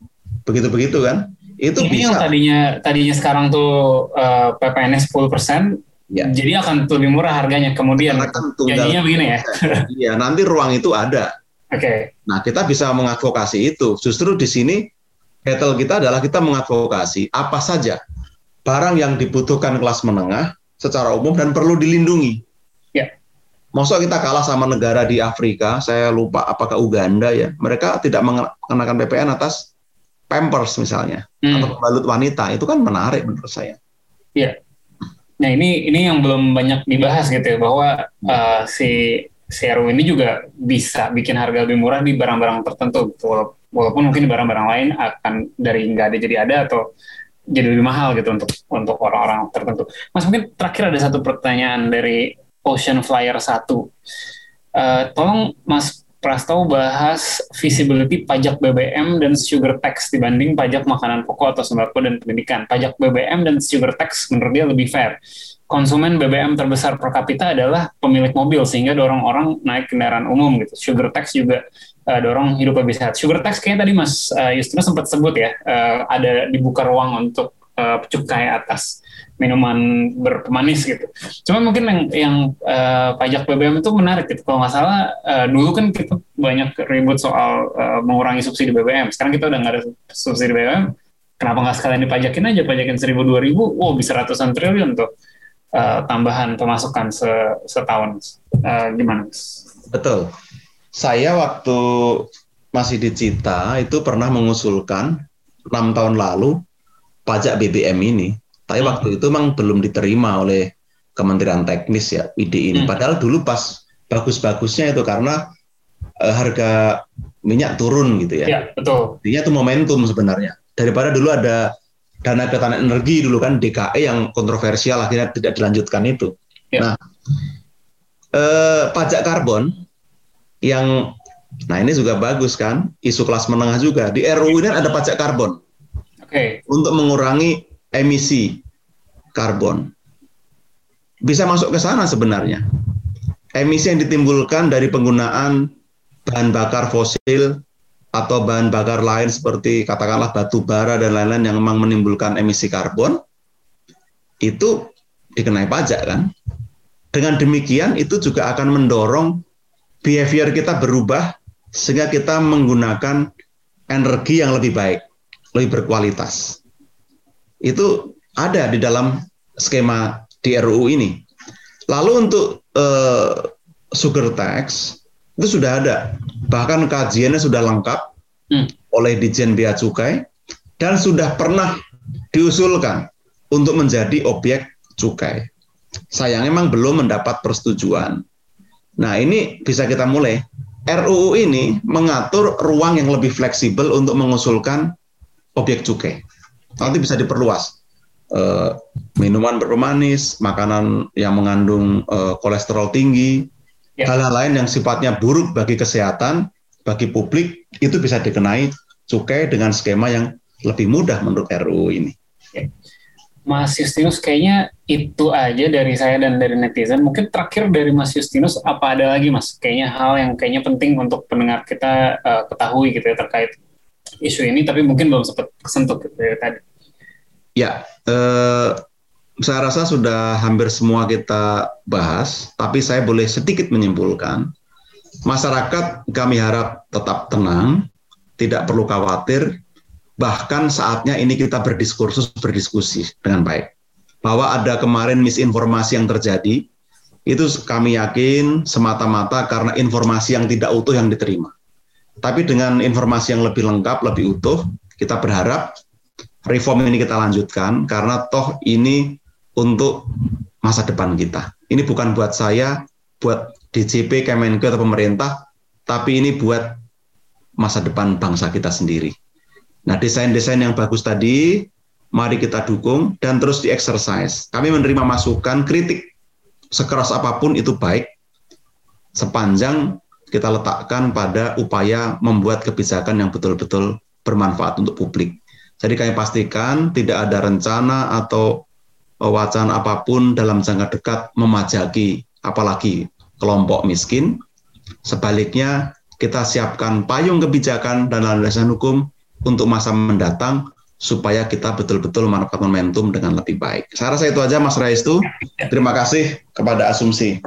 begitu-begitu kan? Itu Ini bisa. yang tadinya tadinya sekarang tuh uh, PPNS 10%, Ya. Jadi akan lebih murah harganya. Kemudian kan jadinya begini ya. Iya, nanti ruang itu ada. Oke. Okay. Nah, kita bisa mengadvokasi itu. Justru di sini battle kita adalah kita mengadvokasi apa saja barang yang dibutuhkan kelas menengah secara umum dan perlu dilindungi. Ya. Masuk kita kalah sama negara di Afrika, saya lupa apakah Uganda ya. Mereka tidak mengenakan PPN atas Pampers misalnya hmm. atau pembalut wanita. Itu kan menarik menurut saya. Iya. Nah ini ini yang belum banyak dibahas gitu ya bahwa uh, si CRU ini juga bisa bikin harga lebih murah di barang-barang tertentu gitu. Walaupun mungkin barang-barang lain akan dari nggak ada jadi ada atau jadi lebih mahal gitu untuk untuk orang-orang tertentu. Mas mungkin terakhir ada satu pertanyaan dari Ocean Flyer 1. Uh, tolong Mas Prasto bahas visibility pajak BBM dan sugar tax dibanding pajak makanan pokok atau sembako dan pendidikan. Pajak BBM dan sugar tax menurut dia lebih fair. Konsumen BBM terbesar per kapita adalah pemilik mobil sehingga dorong orang naik kendaraan umum gitu. Sugar tax juga uh, dorong hidup lebih sehat. Sugar tax kayaknya tadi Mas uh, sempat sebut ya, uh, ada dibuka ruang untuk uh, cukai atas minuman berpemanis gitu. Cuma mungkin yang, yang uh, pajak BBM itu menarik gitu. Kalau nggak salah uh, dulu kan kita banyak ribut soal uh, mengurangi subsidi BBM. Sekarang kita udah nggak ada subsidi BBM. Kenapa nggak sekalian dipajakin aja, pajakin seribu dua ribu, wow bisa ratusan triliun tuh uh, tambahan pemasukan se setahun. Uh, gimana? Betul. Saya waktu masih di Cita itu pernah mengusulkan enam tahun lalu pajak BBM ini tapi hmm. waktu itu memang belum diterima oleh Kementerian Teknis ya ide ini. Hmm. Padahal dulu pas bagus-bagusnya itu karena uh, harga minyak turun gitu ya. Iya, betul. Intinya itu momentum sebenarnya. Daripada dulu ada dana ketahanan energi dulu kan DKE yang kontroversial akhirnya tidak dilanjutkan itu. Ya. Nah, eh, pajak karbon yang nah ini juga bagus kan isu kelas menengah juga di RUU ini ada pajak karbon. Oke. Okay. Untuk mengurangi emisi karbon. Bisa masuk ke sana sebenarnya. Emisi yang ditimbulkan dari penggunaan bahan bakar fosil atau bahan bakar lain seperti katakanlah batu bara dan lain-lain yang memang menimbulkan emisi karbon itu dikenai pajak kan. Dengan demikian itu juga akan mendorong behavior kita berubah sehingga kita menggunakan energi yang lebih baik, lebih berkualitas. Itu ada di dalam skema di RUU ini. Lalu untuk uh, sugar tax itu sudah ada, bahkan kajiannya sudah lengkap hmm. oleh Dijen Bea Cukai dan sudah pernah diusulkan untuk menjadi objek cukai. Sayang memang belum mendapat persetujuan. Nah ini bisa kita mulai. RUU ini mengatur ruang yang lebih fleksibel untuk mengusulkan objek cukai. Nanti bisa diperluas uh, minuman berpemanis, makanan yang mengandung uh, kolesterol tinggi, ya. hal-hal lain yang sifatnya buruk bagi kesehatan, bagi publik itu bisa dikenai cukai dengan skema yang lebih mudah menurut RUU ini. Ya. Mas Justinus, kayaknya itu aja dari saya dan dari netizen. Mungkin terakhir dari Mas Justinus, apa ada lagi Mas? Kayaknya hal yang kayaknya penting untuk pendengar kita uh, ketahui gitu ya terkait isu ini, tapi mungkin belum sempat kesentuh gitu ya tadi. Ya, eh, saya rasa sudah hampir semua kita bahas, tapi saya boleh sedikit menyimpulkan. Masyarakat kami harap tetap tenang, tidak perlu khawatir, bahkan saatnya ini kita berdiskursus, berdiskusi dengan baik. Bahwa ada kemarin misinformasi yang terjadi, itu kami yakin semata-mata karena informasi yang tidak utuh yang diterima. Tapi dengan informasi yang lebih lengkap, lebih utuh, kita berharap reform ini kita lanjutkan karena toh ini untuk masa depan kita. Ini bukan buat saya, buat DJP, Kemenkeu atau pemerintah, tapi ini buat masa depan bangsa kita sendiri. Nah, desain-desain yang bagus tadi, mari kita dukung dan terus di exercise. Kami menerima masukan, kritik sekeras apa pun itu baik sepanjang kita letakkan pada upaya membuat kebijakan yang betul-betul bermanfaat untuk publik. Jadi kami pastikan tidak ada rencana atau wacana apa pun dalam jangka dekat memajaki apalagi kelompok miskin. Sebaliknya kita siapkan payung kebijakan dan landasan hukum untuk masa mendatang supaya kita betul-betul memanfaatkan momentum dengan lebih baik. Saya rasa itu aja Mas Raistu. Terima kasih kepada Asumsi.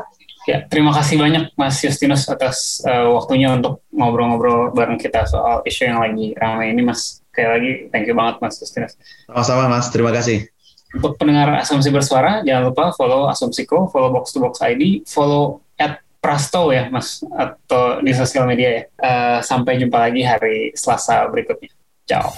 Ya, terima kasih banyak Mas Justinus atas uh, waktunya untuk ngobrol-ngobrol bareng kita soal isu yang lagi ramai ini Mas. Sekali lagi, thank you banget Mas Justinus. Sama-sama Mas, terima kasih. Untuk pendengar Asumsi Bersuara, jangan lupa follow Asumsiko, follow Box to Box ID, follow at Prasto ya Mas, atau di sosial media ya. Uh, sampai jumpa lagi hari Selasa berikutnya. Ciao.